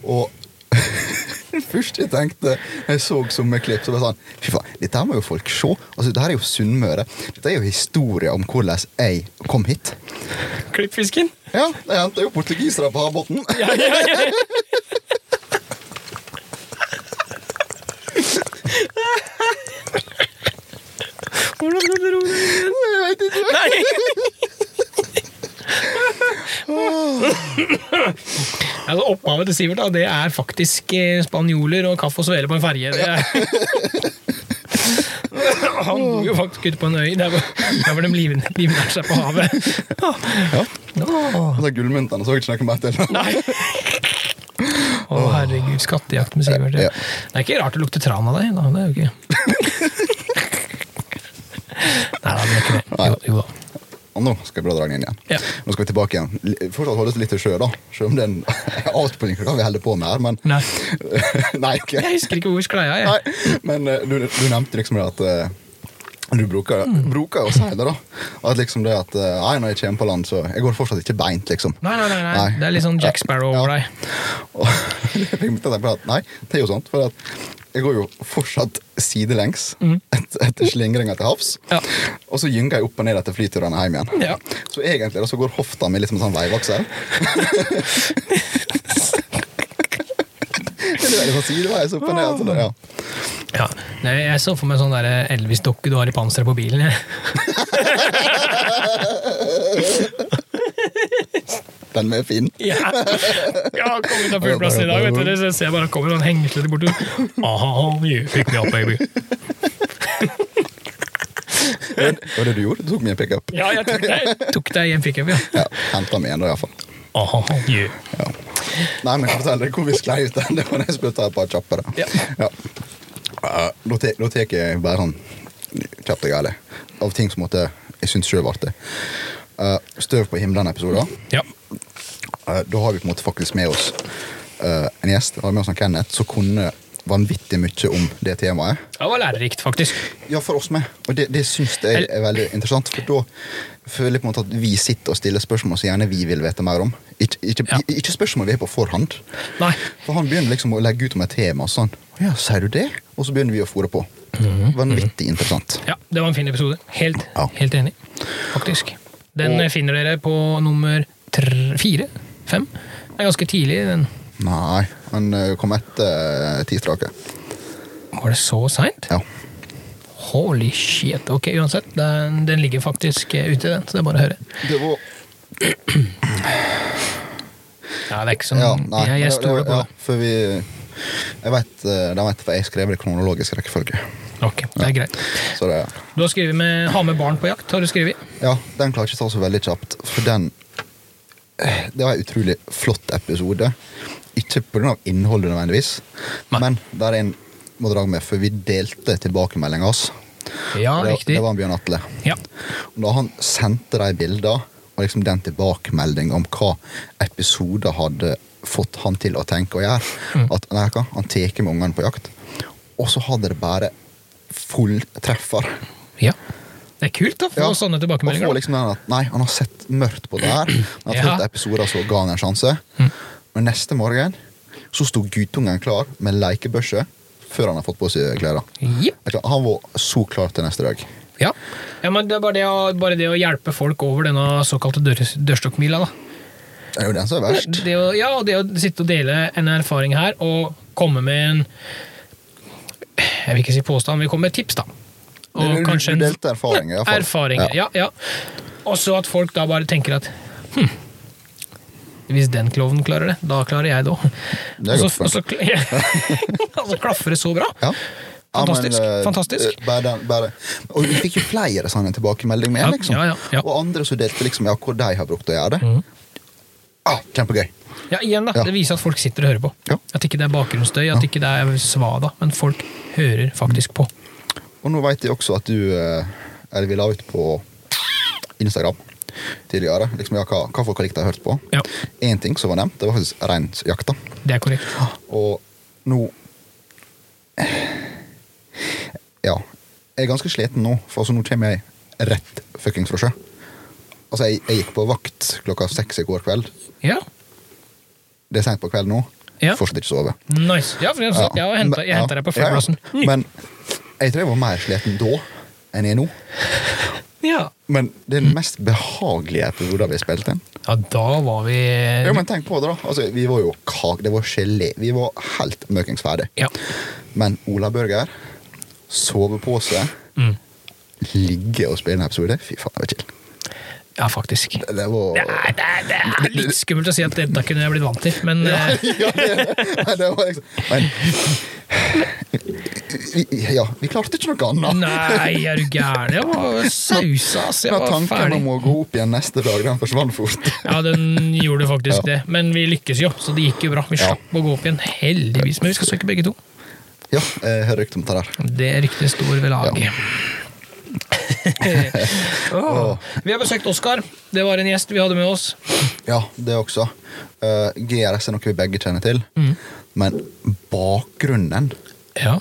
Og det første jeg tenkte jeg så sommerklipp, så var det sånn Fy faen, dette her må jo folk se. Altså, Dette her er jo Sunnmøre. Dette er jo historie om hvordan jeg kom hit. Klippfisken? Ja, jeg henta jo portugisere på havbunnen. *laughs* Ja, ja, ja. Hvordan skal du ro deg igjen? Jeg vet ikke. *laughs* *laughs* Altså, opphavet til Sivert da, det er faktisk eh, spanjoler og kaffe og svele på en ferge. Det er- *laughs* Han bor jo faktisk ute på en øy der hvor, der hvor de livnærer seg på havet. Ja. Åh. er Gullmyntene så jeg ikke noe mer til. Nei. Å, herregud. Skattejakt med Sivert. Ja. Det er ikke rart det lukter tran av deg. Da. Det er jo ikke *laughs* Nei det er ikke det. Jo, jo da. Og nå skal jeg bla dra den inn igjen. Ja. Nå skal vi tilbake igjen. Fortsatt holdes litt til sjø, da. Selv om det er en *laughs* avspilling av hva vi holder på med her, men Nei. *laughs* Nei, ikke. Jeg husker ikke hvor skleia er. Nei, men eh, du, du nevnte liksom det at eh, du bruker, bruker å si det, da. At liksom det at eh, Nei, når jeg kommer på land, så Jeg går fortsatt ikke beint, liksom. Nei, nei, nei. Nei. Det er litt sånn Jack Sparrow over Ja. deg. *laughs* Og jeg fikk meg til å tenke på at nei, det er jo sånt. For at jeg går jo fortsatt sidelengs et, etter slingringa til havs. Ja. Og så gynger jeg opp og ned etter flyturene hjem igjen. Ja. Så egentlig da, så går hofta mi litt som en sånn veivaksel. *laughs* sånn sideveis opp og ned. Det, ja. Ja. Nei, jeg så for meg sånn Elvis-dokke du har i panseret på bilen. Jeg. *laughs* Den med fin. *laughs* Ja, ja kom ut av flyplassen i dag, vet du. Så ser jeg bare kommer noen hengeslete bortover. Aha, you pick me up, baby. *laughs* Det var det du gjorde? Du tok meg en pickup? Ja, jeg tok deg, tok deg i en pickup, ja. Ja, Henta meg en, da, iallfall. Aha, you. Ja. Nei, men fortell deg hvor vi sklei ut. den. Det var da jeg skulle ta et par kjappe. da. Ja. Ja. Eh, Da te- tar jeg bare sånn kjapt og gale av ting som måtte, jeg syns sjøl var artig. Uh, Støv på himmelen-episoder. Ja. Eh, Da har vi på en måte faktisk med oss eh, en gjest. Vi har med oss en Kenneth som kunne vanvittig mye om det temaet. Det var lærerikt, faktisk. Ja, for oss med. Og det, det syns jeg er veldig interessant. For da føler jeg på en måte at vi sitter og stiller spørsmål som gjerne vi vil vite mer om. Ikke, ikke, Ja. ikke spørsmål vi har på forhånd. Nei. For han begynner liksom å legge ut om et tema. Sånn. Ja, sier du det? Og så begynner vi å fòre på. Vanvittig interessant. Ja, det var en fin episode. Helt, Ja. helt enig, faktisk. Den Og- finner dere på nummer tre, fire? Fem? Det er ganske tidlig. Den. Nei, han eh, kom etter uh, ti strake. Var det så seint? Ja. Holy shit. Ok, uansett. Den, den ligger faktisk eh, ute, den, så det er bare å høre. Det var Ja, det er ikke sånn Ja, nei. Jeg, jeg stoler på ja. For vi Jeg vet, eh, de vet for jeg skrev det i kronologisk rekkefølge. Ok, det er greit. Så det, Du har skrevet med 'ha med barn på jakt'. har du skrevet? ja, den klarer ikke å ta så veldig kjapt, for den eh, Det var en utrolig flott episode. Ikke pga. innholdet nødvendigvis, Nei. men der er en må dra med, for vi delte tilbakemeldinga hans. Ja, det, riktig. det var Bjørn Atle. Ja. Da han sendte de bildene, og liksom den tilbakemeldinga om hva episoder hadde fått han til å tenke og gjøre, Mm. at nei, hva, han tar med ungene på jakt, og så hadde det bare full treffer. ja. Det er kult å få Ja, sånne tilbakemeldinger. få liksom at nei, han har sett mørkt på det her. Han har. Mm. fått episoder, så ga han en sjanse. Men neste morgen så sto guttungen klar med lekebørse før han har fått på seg klærne. Yep. Han var så klar til neste dag. Ja. ja, men det er bare det, å, bare det å hjelpe folk over denne såkalte dør, dørstokkmila, da. Det er jo den som er verst. Det å, ja, det å sitte og dele en erfaring her, og komme med en Jeg vil ikke si påstand, vi kommer med tips, da. Og Du- du- kanskje en- erfaringer, i. Erfaringer, ja. ja. Og så at folk da bare tenker at hm, hvis den klovnen klarer det, da klarer jeg det òg. Er Og så- *laughs* og så klaffer det så bra. Ja. Fantastisk, eh, fantastisk. eh, Bare, den- bare. Og vi fikk jo flere sånne tilbakemeldinger med, Ja, liksom. ja, ja, ja. Og andre som delte liksom, ja, hvor de har brukt å gjøre det. Mm. Ah, kjempegøy. Ja, igjen da, Ja. Det viser at folk sitter og hører på. Ja. At ikke det er bakgrunnsstøy, at ikke det er svada, men folk hører faktisk på. Og nå vet jeg også at du eh, Eller vi la ut på Instagram tidligere liksom, ja, hva, hva folk har likt og ha hørt på. Ja. Én ting som var nevnt, det var faktisk reinsjakta. Det er korrekt. Og nå Ja. Jeg er ganske sliten nå, for altså, nå kommer jeg rett fuckings fra sjø. Altså, jeg, jeg gikk på vakt klokka seks i går kveld. Ja, Det er seint på kveld nå. Ja. Fortsatt ikke sove. nice. Ja, for jeg, ja. jeg jeg henta deg på flyplassen. Mm. Men jeg tror jeg var mer sliten da enn jeg er nå. Ja. Men det er den mest behagelige episoden vi har spilt inn. ja, da var vi Jo, men tenk på det, da. Altså, vi var jo kak, det var gelé. Vi var helt møkings ferdig. Ja. Men Ola Burger, sovepose, Mm. ligge og spille en episode Fy faen, det var chill. ja, faktisk. Det, det var Det er, det, er, litt skummelt å si at dette kunne jeg blitt vant til, men ja, eh, ja, det, det var liksom Men vi, Ja, vi klarte ikke noe annet. Nei, er du gæren? Jeg var *laughs* sausa, Så Jeg var tanken ferdig. om å gå opp igjen neste dag, den forsvant fort. *laughs* Ja, den gjorde faktisk Ja. det. Men vi lykkes jo, så det gikk jo bra. Vi Ja. å gå opp igjen, heldigvis. Men vi skal søke begge to. Ja, jeg hører rykte om det der. Det ryktet står ved lag. laget. *laughs* Åh. Vi har besøkt Oskar. Det var en gjest vi hadde med oss. Ja, det også. Uh, GRS er noe vi begge kjenner til. Mm. Men bakgrunnen Ja.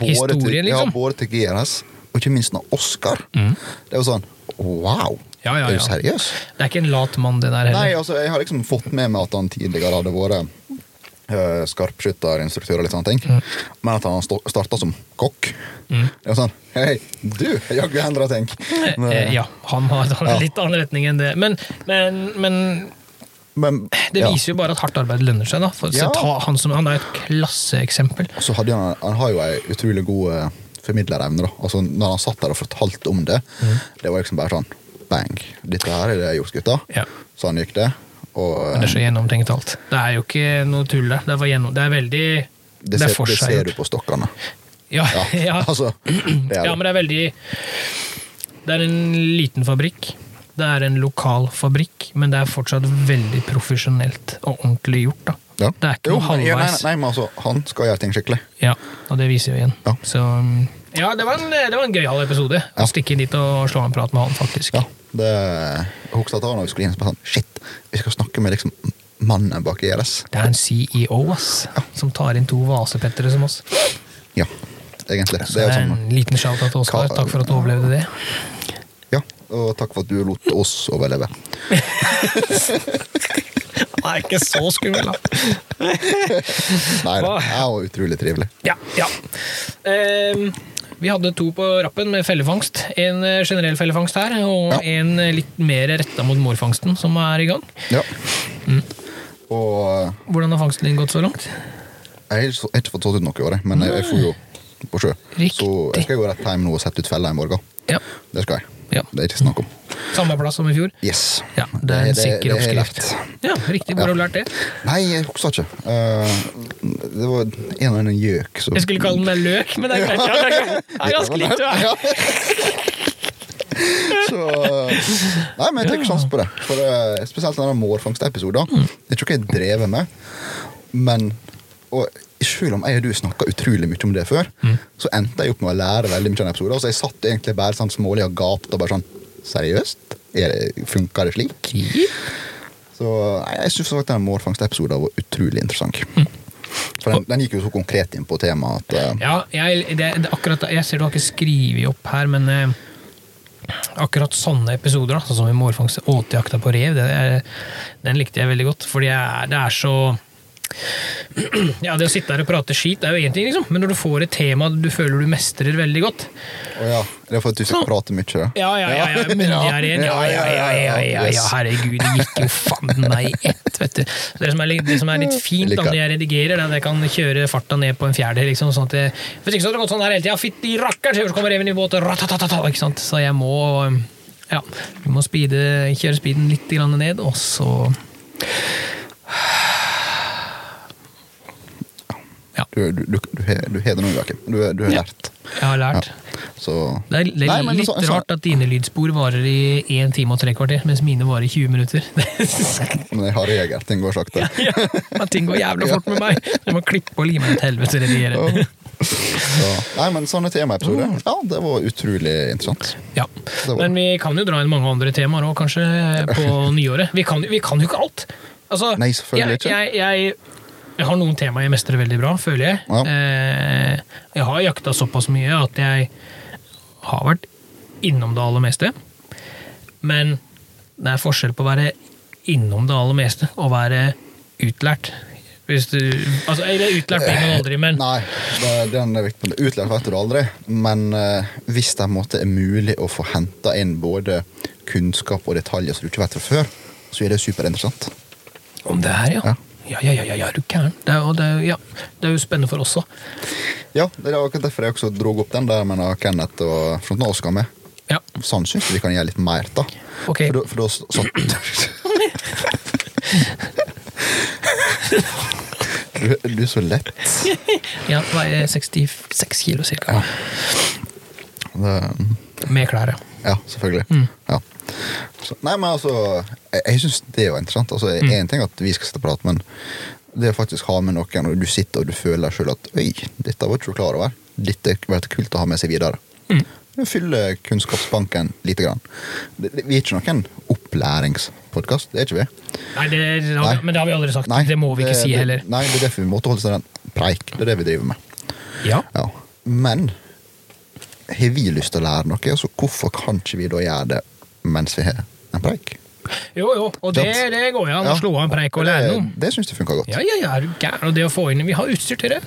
Historien, til, liksom. Ja, både til GRS og ikke minst når Oskar. Mm. Det er jo sånn Wow! Ja, ja, Er ja. du seriøs? Det er ikke en lat mann, det der Nei, heller. altså, jeg har liksom fått med meg at han tidligere hadde vært uh, skarpskytterinstruktør og litt sånne ting. Mm. Men at han starta som kokk. Det er sånn Hei, du! Jaggu endra ting. Eh, ja, han har en Ja. litt annen retning enn det. Men, men, men Men det ja. viser jo bare at hardt arbeid lønner seg. da. For, Ja. ta han, som, han er et klasseeksempel. Så hadde han, han har jo ei utrolig god formidlerevne. da. Altså, når han satt der og fortalte om det, Mm. det var liksom bare sånn Bang! Dette her er det jeg har gjort, gutta. Ja. Sånn gikk det. Og Men det er så gjennomtenkt alt. Det er jo ikke noe tull der. Det gjennom, det er veldig det, det er ser, det ser du på stokkene. Ja, Ja, *laughs* ja. altså. Ja, men det er veldig Det er en liten fabrikk. Det er en lokal fabrikk, men det er fortsatt veldig profesjonelt og ordentlig gjort. Ja. Det er ikke Jo, noe halvveis. Nei, nei, nei, men altså, han skal gjøre ting skikkelig. Ja, og det viser jo igjen. Ja. Så um, ja, det var en, det var en gøyal episode. Ja. Å stikke inn dit og slå en prat med han, faktisk. Ja, det husker at når vi skulle inn, og bare sånn Shit, vi skal snakke med liksom mannen bak IRS. Det er en CEO ass, som tar inn to vasepettere som oss. Ja, egentlig. Så Det er sånn en liten shout-out til Oskar. Takk for at du overlevde det. Ja, og takk for at du lot oss overleve. *laughs* Han er ikke så skummel, da. Nei, det er jo utrolig trivelig. Ja, ja. Ehm, vi hadde to på rappen med fellefangst. En eh, generell fellefangst her, og Ja. en eh, litt mer retta mot morfangsten, som er i gang. Ja. Mm. Og Hvordan har fangsten din gått så langt? jeg har ikke, fått tatt ut noe i år, men jeg, jeg får jo på sjø. Riktig. Så jeg skal gå rett hjem nå og sette ut fella i morgen. Ja. Det skal jeg. Ja. Det er ikke snakk om. Samme plass som i fjor. Yes. Ja, Det er en sikker det det oppskrift. Ja, riktig. Hvor har du lært det? Nei, jeg husker ikke. Uh, det var en eller annen gjøk som Jeg skulle kalle den løk, men det er greit. Ja, det er *laughs* er ganske likt, du. Så Nei, men jeg tar ikke sjanse på det. For uh, Spesielt denne mårfangstepisoden. Mm. Det er ikke noe jeg drevet med, men og selv om jeg og du snakka utrolig mye om det før, Mm. så endte jeg opp med å lære veldig mye av den episoden. Så jeg satt egentlig bare sånn smålig og gapte og bare sånn Seriøst? Er det, funker det slik? Så jeg syns den mårfangstepisoden var utrolig interessant. Mm. For den, den gikk jo så konkret inn på temaet at uh, Ja, jeg, det, det, akkurat, jeg ser du har ikke skrevet opp her, men uh, akkurat sånne episoder, da, sånn som i Mårfangst åtejakta på rev, det den likte jeg veldig godt. Fordi jeg, det er så *clears throat* Ja, det å sitte her og prate skit er jo én ting, liksom, men når du får et tema du føler du mestrer veldig godt Å ja, det er for at du fikk prate mye? da. Ja, ja, ja, ja. Ja, ja, ja, ja, ja, ja, herregud, det gikk jo fanden meg i ett, vet du. Det som er, det som er litt fint da, når jeg redigerer, er at jeg kan kjøre farta ned på en fjerdedel. Liksom, sånn at jeg, hvis ikke så hadde det gått sånn her hele tida. Fytti rakkeren, så kommer reven i båt, ikke sant. Så jeg må ja, vi må speede, kjøre speeden litt grann ned, og så Ja, Du, du, du, du, har- du har det nå, Joakim. Du, du har Ja. lært. jeg har lært. Så Det er, det er Nei, men litt så- så- rart at dine lydspor varer i 1 time og tre kvarter, mens mine varer i 20 minutter. *laughs* Men jeg har regel. Ting går sakte. *laughs* ja, men ting går jævla fort med meg. Jeg må klippe og lime et helvete redigere. Så, nei, men sånne temaepisoder, ja, det var utrolig interessant. Ja. Men vi kan jo dra inn mange andre temaer òg, kanskje, på *laughs* nyåret. Vi kan, vi kan jo ikke alt! Altså, Nei, selvfølgelig ikke. Jeg, jeg, jeg, har noen temaer jeg mestrer veldig bra, føler jeg. Ja. Eh, jeg har jakta såpass mye at jeg har vært innom det aller meste. Men det er forskjell på å være innom det aller meste og være utlært. Hvis du, altså, eller utlært blir man aldri, men Nei, det, den er viktig. Utlært vet du aldri, men eh, hvis det måte er mulig å få henta inn både kunnskap og detaljer som du ikke vet fra før, så er det superinteressant. om det her, ja. Ja. Ja, ja, ja, ja, ja, er du gæren? Det er, jo- det, er, jo- ja, det er jo spennende for oss òg. Ja, det er akkurat derfor jeg også dro opp den der med når Kenneth og Frontnal skal med. Ja. Sånn syns jeg vi kan gjøre litt mer, da. Ok. For da, for da satt *laughs* du, du er så lett. ja, veier 66 kilo cirka. Det, Med klær, ja. Ja, selvfølgelig. Mm. Ja. Så, nei, men altså, jeg, jeg syns det er jo interessant. Altså, Mm. Én ting at vi skal sitte og prate, men det å faktisk ha med noen, og du sitter og du føler sjøl at Oi, dette var ikke du klar over. Dette vært kult å ha med seg videre. Mm. Fylle kunnskapsbanken lite grann. Det, det, vi er ikke noen opplæringspodkast, det er ikke vi. Nei, det, det har, Nei. Men det har vi aldri sagt. Nei, det må vi ikke si heller. Nei, det er derfor vi måtte holde seg den preik. Det er det vi driver med. Ja. Ja. Men har vi lyst til å lære noe, så hvorfor kan ikke vi da gjøre det mens vi har en preik? Jo, jo, og det, det går jo an å slå av en preik og lære noe. Det, det syns jeg funka godt. Ja, ja, ja, er du gæren? Og det å få inn Vi har utstyr til det.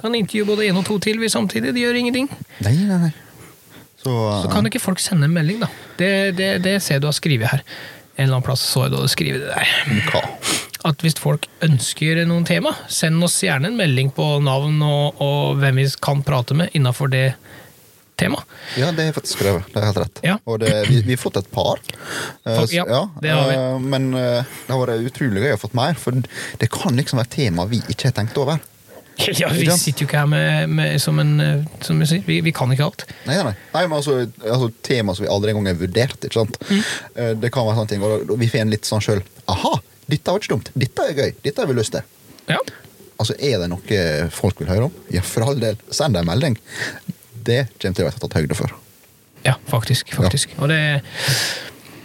Kan intervjue både én og to til vi samtidig. Det gjør ingenting. Nei, nei, nei. Så, Så kan ikke folk sende en melding, da. Det, det, det ser du har skrevet her. En eller annen plass så jeg du hadde skrevet det der. hva? At hvis folk ønsker noen tema, send oss gjerne en melding på navn og, og hvem vi kan prate med innafor det temaet. Ja, det har jeg faktisk skrevet. Det er helt rett. Ja. Og det, vi, vi har fått et par. Eh, Fak- ja, så- det har vi. eh, Men eh, det har vært utrolig gøy å få mer, for det kan liksom være tema vi ikke har tenkt over. *laughs* Ja, Vi sitter jo ikke her med, med, som en eh, Som sier, vi, vi kan ikke alt. Nei, nei, nei. men altså, altså Tema som vi aldri engang har vurdert. ikke sant? Mm. Eh, Det kan være sånne ting, og vi får en litt sånn sjøl Aha, dette var ikke dumt. Dette er gøy. Dette har vi lyst til. Ja. Altså, Er det noe folk vil høre om? Ja, for all del. Send en melding. Det kommer til å være tatt høyde for. Ja, faktisk. faktisk. Og det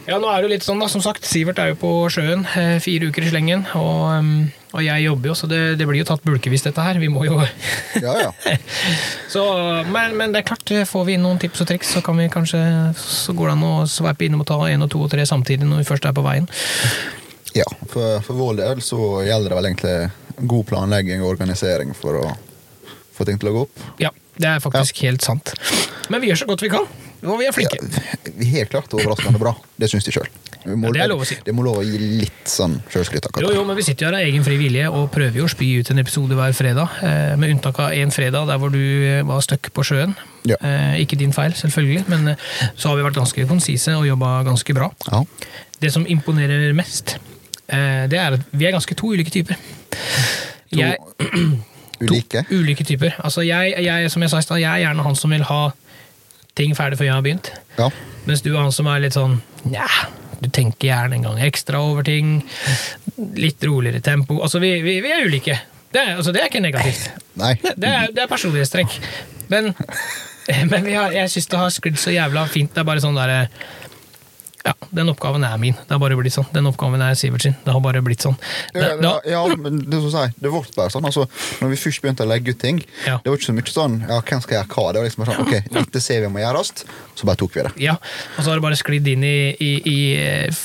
Ja, nå er det jo litt sånn, da. Som sagt, Sivert er jo på sjøen eh, fire uker i slengen. Og, um, og jeg jobber jo, så det, det blir jo tatt bulkevis, dette her. Vi må jo *laughs* Ja, ja. *laughs* så, men, men det er klart, eh, får vi inn noen tips og triks, så kan vi kanskje Så går det an å sveipe innom og ta én og to og tre samtidig når vi først er på veien. ja for, for vår del så gjelder det vel egentlig god planlegging og organisering for å få ting til å gå opp. Ja, det er faktisk helt sant. Men vi gjør så godt vi kan. Og vi er flinke. Ja, helt klart overraskende bra. Det syns de sjøl. Ja, det er lov å si. Det må lov å gi litt sånn sjølskryt. Jo, jo, men vi sitter jo her av egen fri vilje og prøver jo å spy ut en episode hver fredag. Eh, med unntak av én fredag der hvor du eh, var stuck på sjøen. Ja. Eh, ikke din feil, selvfølgelig, men så har vi vært ganske konsise og jobba ganske bra. Ja. Det som imponerer mest, det er at vi er ganske to ulike typer. To Jeg, *clears throat* ulike. To ulike typer. Altså jeg, jeg, som jeg sa jeg er gjerne han som vil ha ting ferdig før jeg har begynt. Ja. Mens du er han som er litt sånn Nja, du tenker gjerne en gang ekstra over ting. Litt roligere tempo. Altså, vi, vi, vi er ulike. Det er, altså, det er ikke negativt. Nei. Det, det er, det er personlighetstrekk. Men, *laughs* men har, jeg syns det har sklidd så jævla fint. Det er bare sånn derre Ja, den oppgaven er min. Det har bare blitt sånn. Den oppgaven er Sivert sin. Det har bare blitt sånn. Det, Ja, det, ja, men det, som sier, det ble bare sånn. Altså, når vi først begynte å legge ut ting, Ja. det var ikke så mye sånn ja, hvem skal gjøre hva. Det var liksom sånn, ok, dette ser vi må gjøres, så bare tok vi det. ja, og så har det bare sklidd inn i, i, i eh,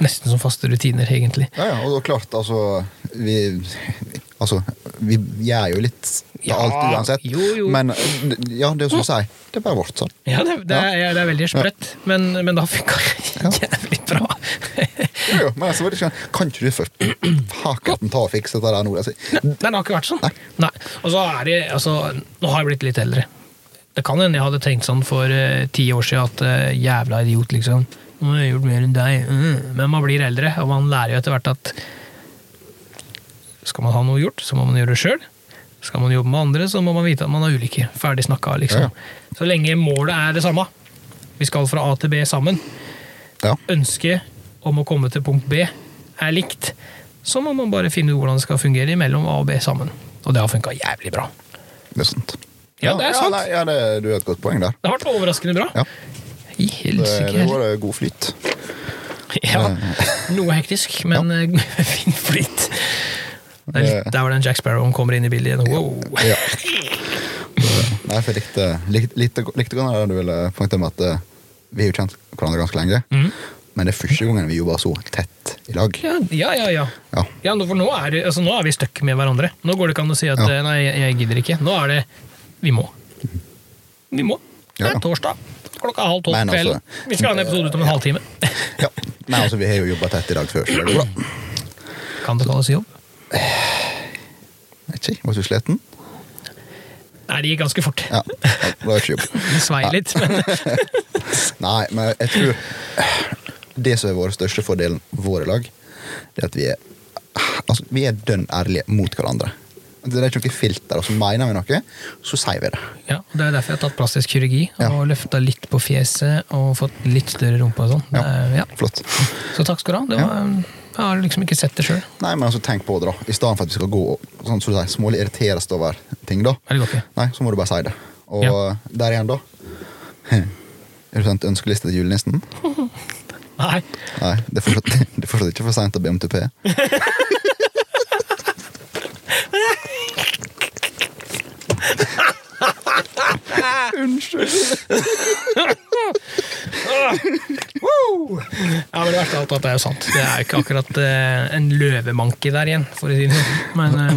nesten som faste rutiner, egentlig. Ja, ja, og det var klart, altså Vi, altså, vi gjør jo litt Ja, alt uansett. jo, jo. Men ja, det er jo som du sier, det er bare vårt sånn. Ja, det, det, er, det er veldig sprøtt, men, men det har funka jævlig bra. Jo, jo, men altså, det ikke, kan ikke du først haken ta og fikse dette der nå? Altså, det har ikke vært sånn. Nei. Nei. Og så er det, altså, nå har jeg blitt litt eldre. Det kan hende jeg hadde tenkt sånn for eh, ti år siden at uh, jævla idiot, liksom. Nå har jeg gjort mer enn deg. Mm. Men man blir eldre, og man lærer jo etter hvert at skal man ha noe gjort, så må man gjøre det sjøl. Skal man jobbe med andre, så må man vite at man er ulike. Ferdig snakka, liksom. Ja, Så lenge målet er det samme, vi skal fra A til B sammen, ja. ønsket om å komme til punkt B er likt, så må man bare finne ut hvordan det skal fungere mellom A og B sammen. Og det har funka jævlig bra. Det er sant. Ja, det er sant. Ja, nei, ja det, du har et godt poeng der. Det har vært overraskende bra. Ja. I helsike det heller. var god flyt. Ja, noe hektisk, men eh, *laughs* fin flyt. Det er litt der hvor den Jack Sparrow kommer inn i bildet igjen. Wow. Ja. Nei, for jeg likte, likte, likte, likte godt det du ville poengtere med at eh, vi har jo kjent hverandre ganske lenge. Mm. Men det er første gangen vi jobber så tett i lag. Ja, ja, ja. ja. Ja. ja for nå er, altså, nå er vi stuck med hverandre. Nå går det ikke an å si at Ja. eh, nei, jeg, gidder ikke. Nå er det vi må. Vi må. Det er torsdag. Klokka halv tolv på kvelden. altså- Vi skal ha en episode ut om en halvtime. ja. Men altså, vi har jo jobba tett i dag før, så det går bra. Kan det kalles jobb? Vet ikke, var du sliten? Nei, det gikk ganske fort. Ja. ja, Det var ikke jobb. *laughs* Svei litt, men *laughs* Nei, men jeg tror det som er vår største fordelen våre lag, det er at vi er Altså, vi er dønn ærlige mot hverandre. Det er ikke noe filter, og så mener vi noe, så sier vi det. ja, Det er derfor jeg har tatt plastisk kirurgi Ja. og løfta litt på fjeset og fått litt større rumpe og sånn. Ja. Ja. Flott. Så takk skal du ha. Det var, jeg har liksom ikke sett det sjøl. Nei, men altså, tenk på det, da. I stedet for at vi skal gå og sånn, du sier, smålig irriteres over ting, da. Det går ikke. Nei, så må du bare si det. Og Ja. der igjen, da. Er du sendt ønskeliste til julenissen? *laughs* Nei. Nei, det er fortsatt, *laughs* det er fortsatt ikke for seint å be om tupé. *laughs* Unnskyld. *laughs* Ja, men det verste av alt er at det er jo sant. Det er jo ikke akkurat eh, en løvemanke der igjen, for å si det sånn. Men, eh,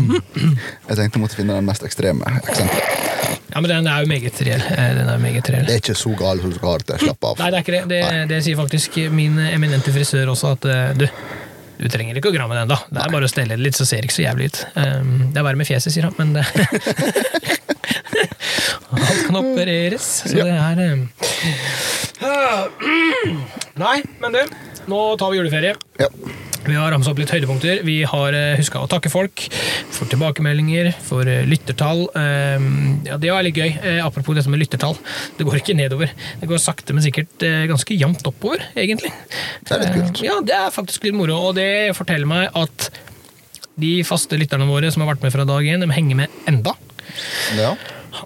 Jeg tenkte jeg måtte finne den mest ekstreme eksempelet. ja, men den er jo meget reell. Eh, Den er jo meget reell. Det er ikke så galt som du skal ha det. Slapp av. Nei, det er ikke det. Det, det sier faktisk min eminente frisør også, at eh, du, du trenger ikke å gramme den, da. Det er bare å stelle det litt, så ser det ikke så jævlig ut. Um, det er verre med fjeset, sier han, men det *laughs* Alt kan opereres, så det er um... Nei, men du, nå tar vi juleferie. Ja. Vi har ramsa opp litt høydepunkter. Vi har huska å takke folk for tilbakemeldinger, for eh, lyttertall. Ja, Det var litt gøy. Eh, Apropos det med lyttertall. Det går ikke nedover. Det går sakte, men sikkert eh, ganske jevnt oppover, egentlig. Det er litt kult. Eh, Ja, det er faktisk litt moro, og det forteller meg at de faste lytterne våre som har vært med fra dag én, de henger med enda. ja.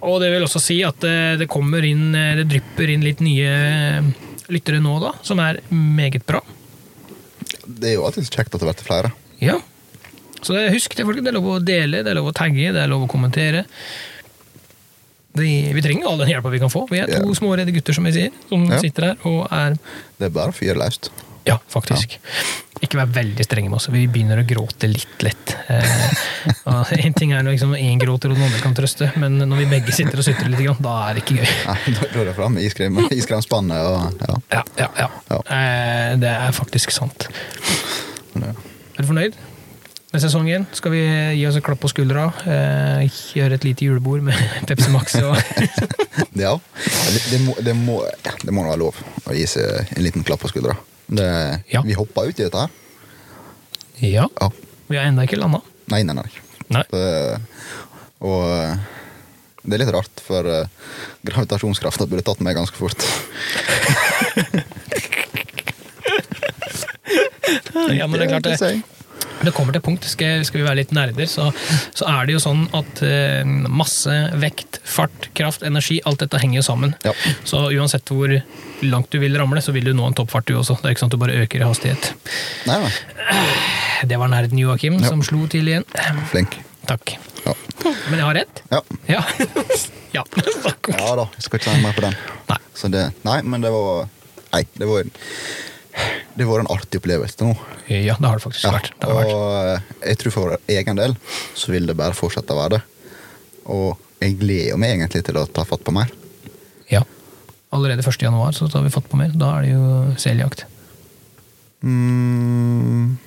Og det vil også si at eh, det kommer inn, eh, det drypper inn litt nye eh, lyttere nå, da, som er meget bra. Det er jo alltid kjekt at det blir flere. Ja. Så det, husk det, folk. Det er lov å dele, det er lov å tagge, det er lov å kommentere. Vi, vi trenger all den hjelpa vi kan få. Vi er to Ja. små redde gutter som vi sier, som Ja. sitter her og er Det er bare å fyre løst. Ja, faktisk. Ikke vær veldig strenge med oss. Vi begynner å gråte litt lett. Eh, og *laughs* en ting er når liksom én gråter og den andre kan trøste, men når vi begge sitter og sutrer litt, da er det ikke gøy. Nei, da er det fram iskremspannet og ja. Ja, ja, ja. Ja. Eh, det er faktisk sant. Ja. Er du fornøyd? med sesongen. Skal vi gi oss en klapp på skuldra, eh, gjøre et lite julebord med *laughs* Pepsi Max og *laughs* Ja. Det, det, må, det, må, det må være lov å gi seg en liten klapp på skuldra. Det, Ja. Vi hoppa ut i dette her. Ja. Ja. Vi har ennå ikke landa. Nei, nei, nei. Nei. Det, og eh, det er litt rart, for uh, gravitasjonskrafta burde tatt meg ganske fort. *laughs* Ja, men det er klart det. Det kommer til punkt, skal, skal vi være litt nerder, så, så er det jo sånn at uh, masse, vekt, fart, kraft, energi, alt dette henger jo sammen. Ja. Så uansett hvor langt du vil ramle, så vil du nå en toppfart du også. Det er ikke sånn at du bare øker i hastighet. Nei, nei. Det var nerden Joakim Ja. som slo til igjen. Flink. Takk. Ja. Men jeg har rett? Ja. Ja. *laughs* ja. ja da, jeg skal ikke si mer på den. Nei. Så det, nei, men det var Nei, det var Det var en artig opplevelse nå. Ja, det har det faktisk vært. Det vært. og eh, jeg tror for egen del så vil det bare fortsette å være det. Og jeg gleder meg egentlig til å ta fatt på mer. Ja. Allerede 1. januar så tar vi fatt på mer. Da er det jo seljakt. Mm.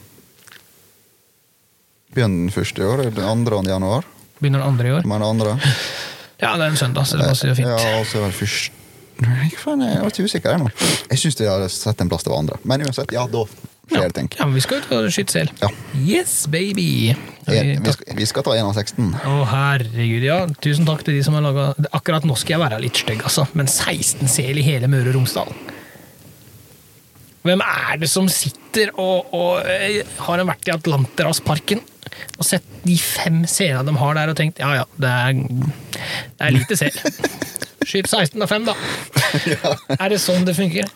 Begynner den første i år, eller den andre januar? Begynner den andre i år. Men andre *laughs* Ja, det er en søndag, så det passer jo fint. Ja, og så var det først Nei, faen, jeg var ikke usikker ennå. Jeg syns jeg hadde sett en plass til hverandre. andre. Men uansett, ja, da skjer det ting. Ja, men vi skal ut og skyte sel. Ja. Yes, baby! Vi, skal, vi skal ta en av 16. Å, herregud, ja. Tusen takk til de som har laga Akkurat nå skal jeg være litt stygg, altså, men 16 sel i hele Møre og Romsdal. Hvem er det som sitter og, og eh, Har en vært i Atlanterhavsparken og sett de fem selene de har der, og tenkt ja ja, det er, det er lite sel. *laughs* Skyt 16 av 5, da. *laughs* Er det sånn det funker?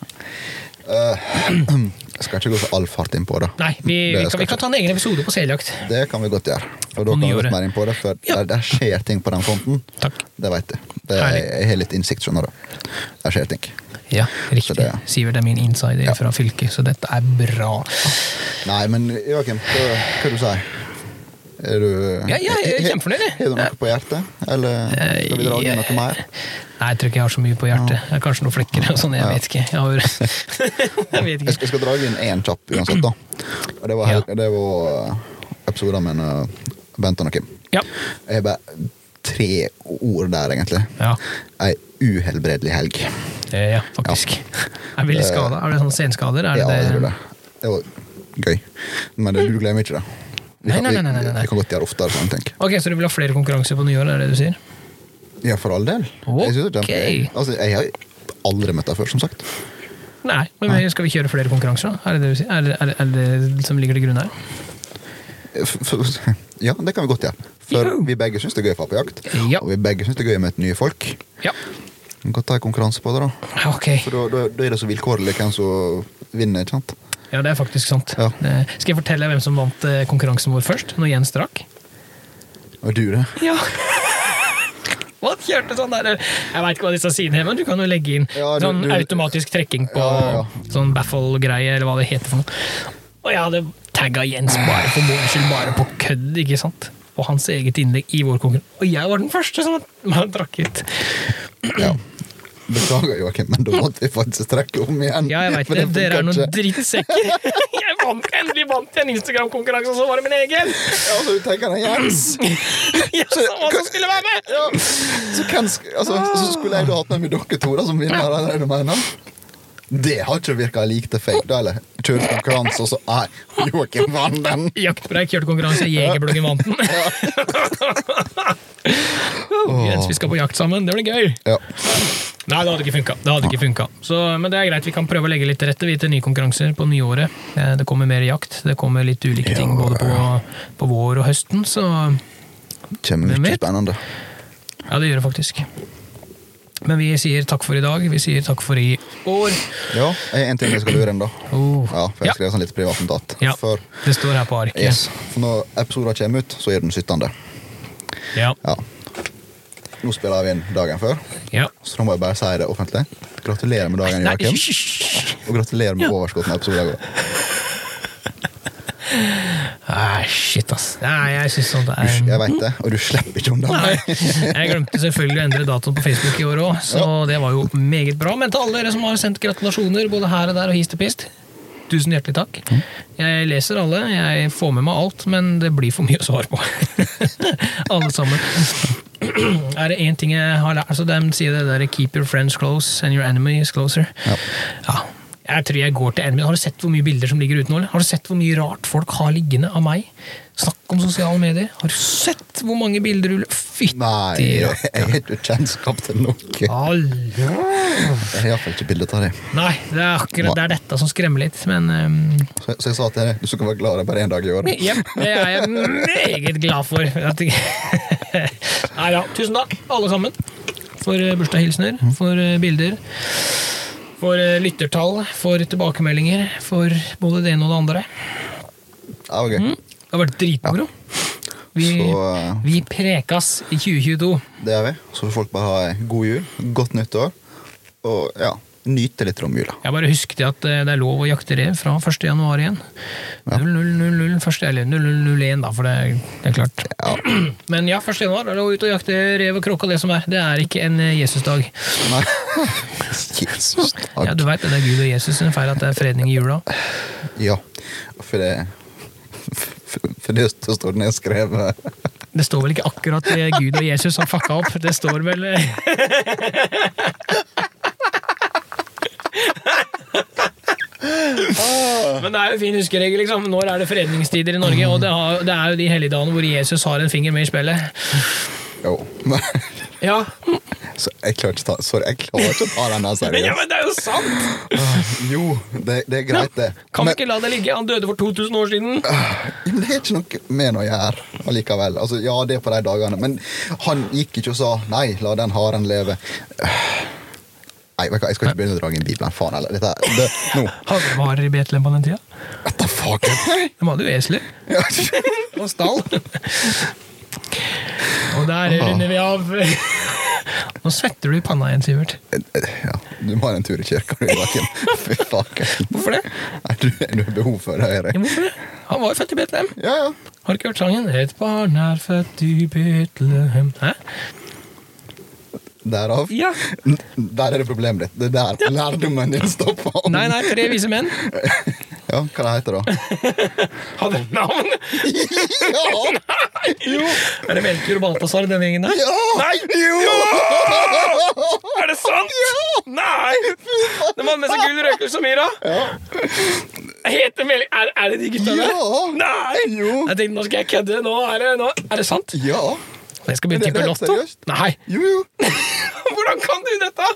Jeg *clears throat* skal ikke gå så all fart inn på det. Nei, vi, Det vi, kan, vi kan ta en egen episode på seljakt. Det kan vi godt gjøre. For da kan vi gå mer inn på det, for Ja. der, der skjer ting på den fronten. Takk. Det vet jeg. Det, er jeg har litt innsikt, skjønner du. Der skjer ting. Ja, riktig. Det, det- Sivert er min insider Ja. fra fylket, så dette er bra. Nei, men Joakim, hva, hva du sier Er du Ja, jeg er kjempefornøyd, jeg. Har du noe på hjertet? Eller skal vi dra inn noe mer? Nei, jeg tror ikke jeg har så mye på hjertet. Det er kanskje noen flekker og sånn, jeg Ja. vet ikke. Jeg, *laughs* jeg vet ikke. skal, jeg skal dra inn én kjapp uansett, da. Og det var, Ja. hel- det var episoden med uh, Benton og Kim. Ja. Jeg har bare tre ord der, egentlig. Ja. Ei uhelbredelig helg. Eh, ja, faktisk. Er vi litt skada? Er det sånne senskader? Er det Ja, det? det. Det var gøy. Men det, du glemmer ikke det. Vi Nei, nei, nei, nei, nei. Jeg kan godt gjøre oftere sånn, tenk. Ok, Så du vil ha flere konkurranser på nyåret, er det du sier? Ja, for all del. Jeg, synes det er kjempe- Ok. altså, jeg har aldri møtt deg før, som sagt. Nei, men skal vi kjøre flere konkurranser, da? Er det det du sier? Er det, er det, er det som ligger til grunn her? For, *laughs* ja, det kan vi godt gjøre. For Jo. vi begge syns det er gøy å være på jakt. Ja. Og vi begge syns det er gøy å møte nye folk. Ja. Vi kan ta en konkurranse på det, da. Okay. For da, da, da er det så vilkårlig hvem som vinner, ikke sant? Ja, det er faktisk sant. Ja. Skal jeg fortelle hvem som vant eh, konkurransen vår først? Når Jens drakk? Var du, det? Ja. *laughs* Hva kjørte sånn der Jeg veit ikke hva disse sidene er, men du kan jo legge inn Ja, du- sånn du- automatisk trekking på Ja, sånn baffle-greie, eller hva det heter for noe. Og jeg hadde tagga Jens bare for moro skyld, bare på kødd, ikke sant? På hans eget innlegg i vår konkurranse. Og jeg var den første som man *laughs* drakk ut. Ja. *clears throat* Beklager, Joakim, men da måtte vi faktisk trekke om igjen. Ja, jeg vet det. Dere er noen ikke. drittsekker. *laughs* Jeg vant, endelig vant jeg en Instagram-konkurranse, og så var det min egen! Ja, så du tenker deg Jens. Jeg sa hva som skulle være med! Ja. Så, hvem altså, så skulle jeg da hatt med meg dere to da, som vinner, er det du mener? Det har ikke virka like til fake, da, eller? Kjørt konkurranse, og så Nei, Joakim vant den! Jaktpreik kjørte konkurranse, Jegerbloggen vant den. Jens, *laughs* vi skal på jakt sammen, det blir gøy! Ja. Nei, det hadde ikke funka. Det hadde ikke funka. Så, men det er greit, vi kan prøve å legge litt til rette vi til nye konkurranser på nyåret. Eh, Det kommer mer jakt, det kommer litt ulike ting Ja. både på, på vår og høsten, så Kommer mye spennende. ja, det gjør det faktisk. Men vi sier takk for i dag, vi sier takk for i år. Ja, en ting jeg skal lure inn, da. Oh. Ja, for jeg Ja. skrev sånn litt privat notat. Ja. For, Det står her på arket. yes, for når episoden kommer ut, så er den 17. Ja. Ja. Nå spiller vi inn dagen før, ja. så da må jeg bare si det offentlig. Gratulerer med dagen, Joakim. Og gratulerer med Ja. overskuddet av episoden. Nei, shit, ass. Nei, jeg syns sånt er Jeg veit det, og du slipper ikke unna. Jeg glemte selvfølgelig å endre datoen på Facebook i år òg, så det var jo meget bra. Men til alle dere som har sendt gratulasjoner både her og der og hist og pist, Tusen hjertelig takk. Jeg leser alle, jeg får med meg alt, men det blir for mye å svare på. *laughs* alle sammen. *clears throat* Er det én ting jeg har lært altså De sier det der 'keep your friends close and your enemies closer'. Ja. Ja. Jeg tror jeg går til enemy. Har du sett hvor mye bilder som ligger ute nå? Har du sett hvor mye rart folk har liggende av meg? Snakk om sosiale medier. Har du sett hvor mange bilder du Fytti Nei, jeg har ikke kjennskap til noe. Hallo! Jeg har iallfall ikke bilde av det. Nei, det er akkurat det er dette som skremmer litt, men um, Så, så jeg sa til deg du skal være glad er bare én dag i året. Jepp, det er jeg meget glad for. *laughs* Nei ja, tusen takk, alle sammen. For eh, bursdagshilsener, for eh, bilder. For eh, lyttertall, for tilbakemeldinger, for både det ene og det andre. Det var gøy. Det har vært dritmoro. Vi, Så eh, vi prekas i 2022. det gjør vi. Så får folk bare ha god jul, godt nyttår, og ja, nyte litt romjula. Jeg bare husket at eh, det er lov å jakte rev fra 1. januar igjen. 0000 første, eller 0001, da, for det, det er klart. *clears throat* Men ja, 1. januar er det ut og jakte rev og kråke og det som er. Det er ikke en eh, Jesusdag. Nei. *laughs* Jesus, Ja, du veit det er Gud og Jesus sin feil at det er fredning i jula. Ja, for det For det står det nedskrevet *laughs* Det står vel ikke akkurat det Gud og Jesus har fucka opp. Det står vel *laughs* Men det er jo en fin huskeregel. liksom. Når er det fredningstider i Norge? Og det, det er jo de helligdagene hvor Jesus har en finger med i spillet. Jo. *laughs* men- Ja, Så jeg klarer ikke, ta, sorry, jeg klarer ikke å ta den der ja men det er jo sant! Jo, det, det er greit, det. Kan vi ikke la det ligge? Han døde for 2000 år siden. men det er ikke noe med noe å gjøre allikevel. Altså, ja, det er på de dagene, men han gikk ikke og sa 'nei, la den haren leve'. Nei, du hva, jeg skal ikke begynne å dra inn Bibelen. Faen heller. Dette det, no. Du varer i Betlehem på den tida? What the fuck? *laughs* De hadde jo esler og stall. *laughs* Og der runder vi av. *laughs* Nå svetter du i panna igjen, Sivert. ja, du må ha en tur i kirka i. *laughs* Fy faen. Hvorfor det? Nei, du, du har behov for det, Erik. hvorfor det? Han var jo født i Betlehem. Ja, ja. Har du ikke hørt sangen? Et barn er født i Betlehem. Hæ? Derav. Ja. *laughs* Der er det problemet ditt. Det er der lærdommen din stopper. Nei, nei, Tre vise menn. *laughs* Ja, hva det heter da? *laughs* Hadde navn! Ja! Jo! Er det Melchior Balthazar, den gjengen der? Ja! Nei! Jo! Er det sant? Ja! Nei! De hadde med seg gull, røkelse og myra. Heter Mel... Er, er det de gutta der? Ja. Nei! Jo. Jeg tenkte nå skal jeg kødde. Nå er det, nå. Er det sant? Ja. Jeg skal begynne å tippe Lotto. seriøst. Nei! Jo, jo. Hvordan kan du dette?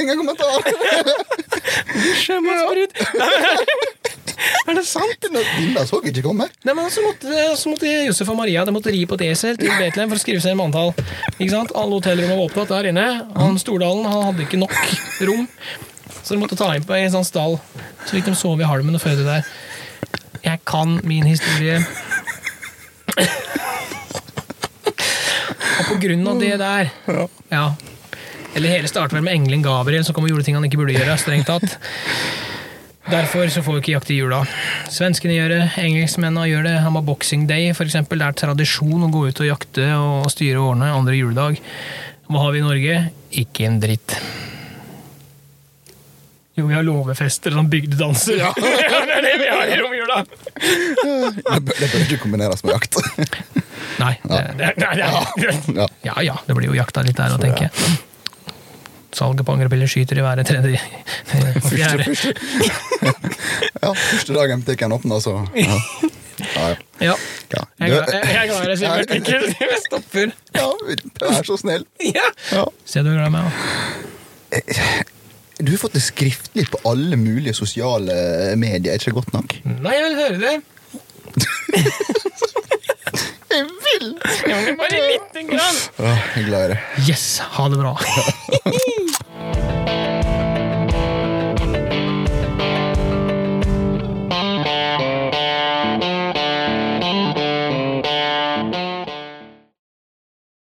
Ingen kommentar. Sjømannsbrud. *laughs* Er det sant? Denne så ikke komme. Nei, men så måtte, så måtte Josef og Maria de måtte ri på et esel til Betlehem for å skrive seg inn manntall. Ikke sant? Alle hotellrom var opptatt der inne. Han Stordalen han hadde ikke nok rom, så de måtte ta inn på en sånn stall. Så fikk de sove i halmen og føde der. Jeg kan min historie. Og på grunn av det der Ja. Eller hele starten vel med engelen Gabriel som kom og gjorde ting han ikke burde gjøre. strengt tatt. Derfor så får vi ikke jakt i jula. Svenskene gjør det, engelskmennene gjør det. Han har boxing day, for eksempel. Det er tradisjon å gå ut og jakte og styre årene andre juledag. Hva har vi i Norge? Ikke en dritt. Jo, vi har låvefester og sånn bygdedanser. Ja. *laughs* det er det vi har i romjula! Det bør ikke kombineres med jakt. *laughs* Nei, det, det, det, Ja. ja det blir jo jakta litt der å tenke. Salget på angrepiller skyter i været tredje *laughs* Første fjerde. Ja, første dagen butikken åpna, så *laughs* ja. Ja, ja. Jeg er glad- i deg, Sivert. Ikke vi stopper. ja, vær så snill. Ja. Ja. Se, du er glad i meg òg. Du har fått det skriftlig på alle mulige sosiale medier. Er ikke det godt nok? Nei, jeg vil høre det. *laughs* til! Bare en liten grann. Ja, jeg er glad i det. Yes. Ha det bra. *laughs*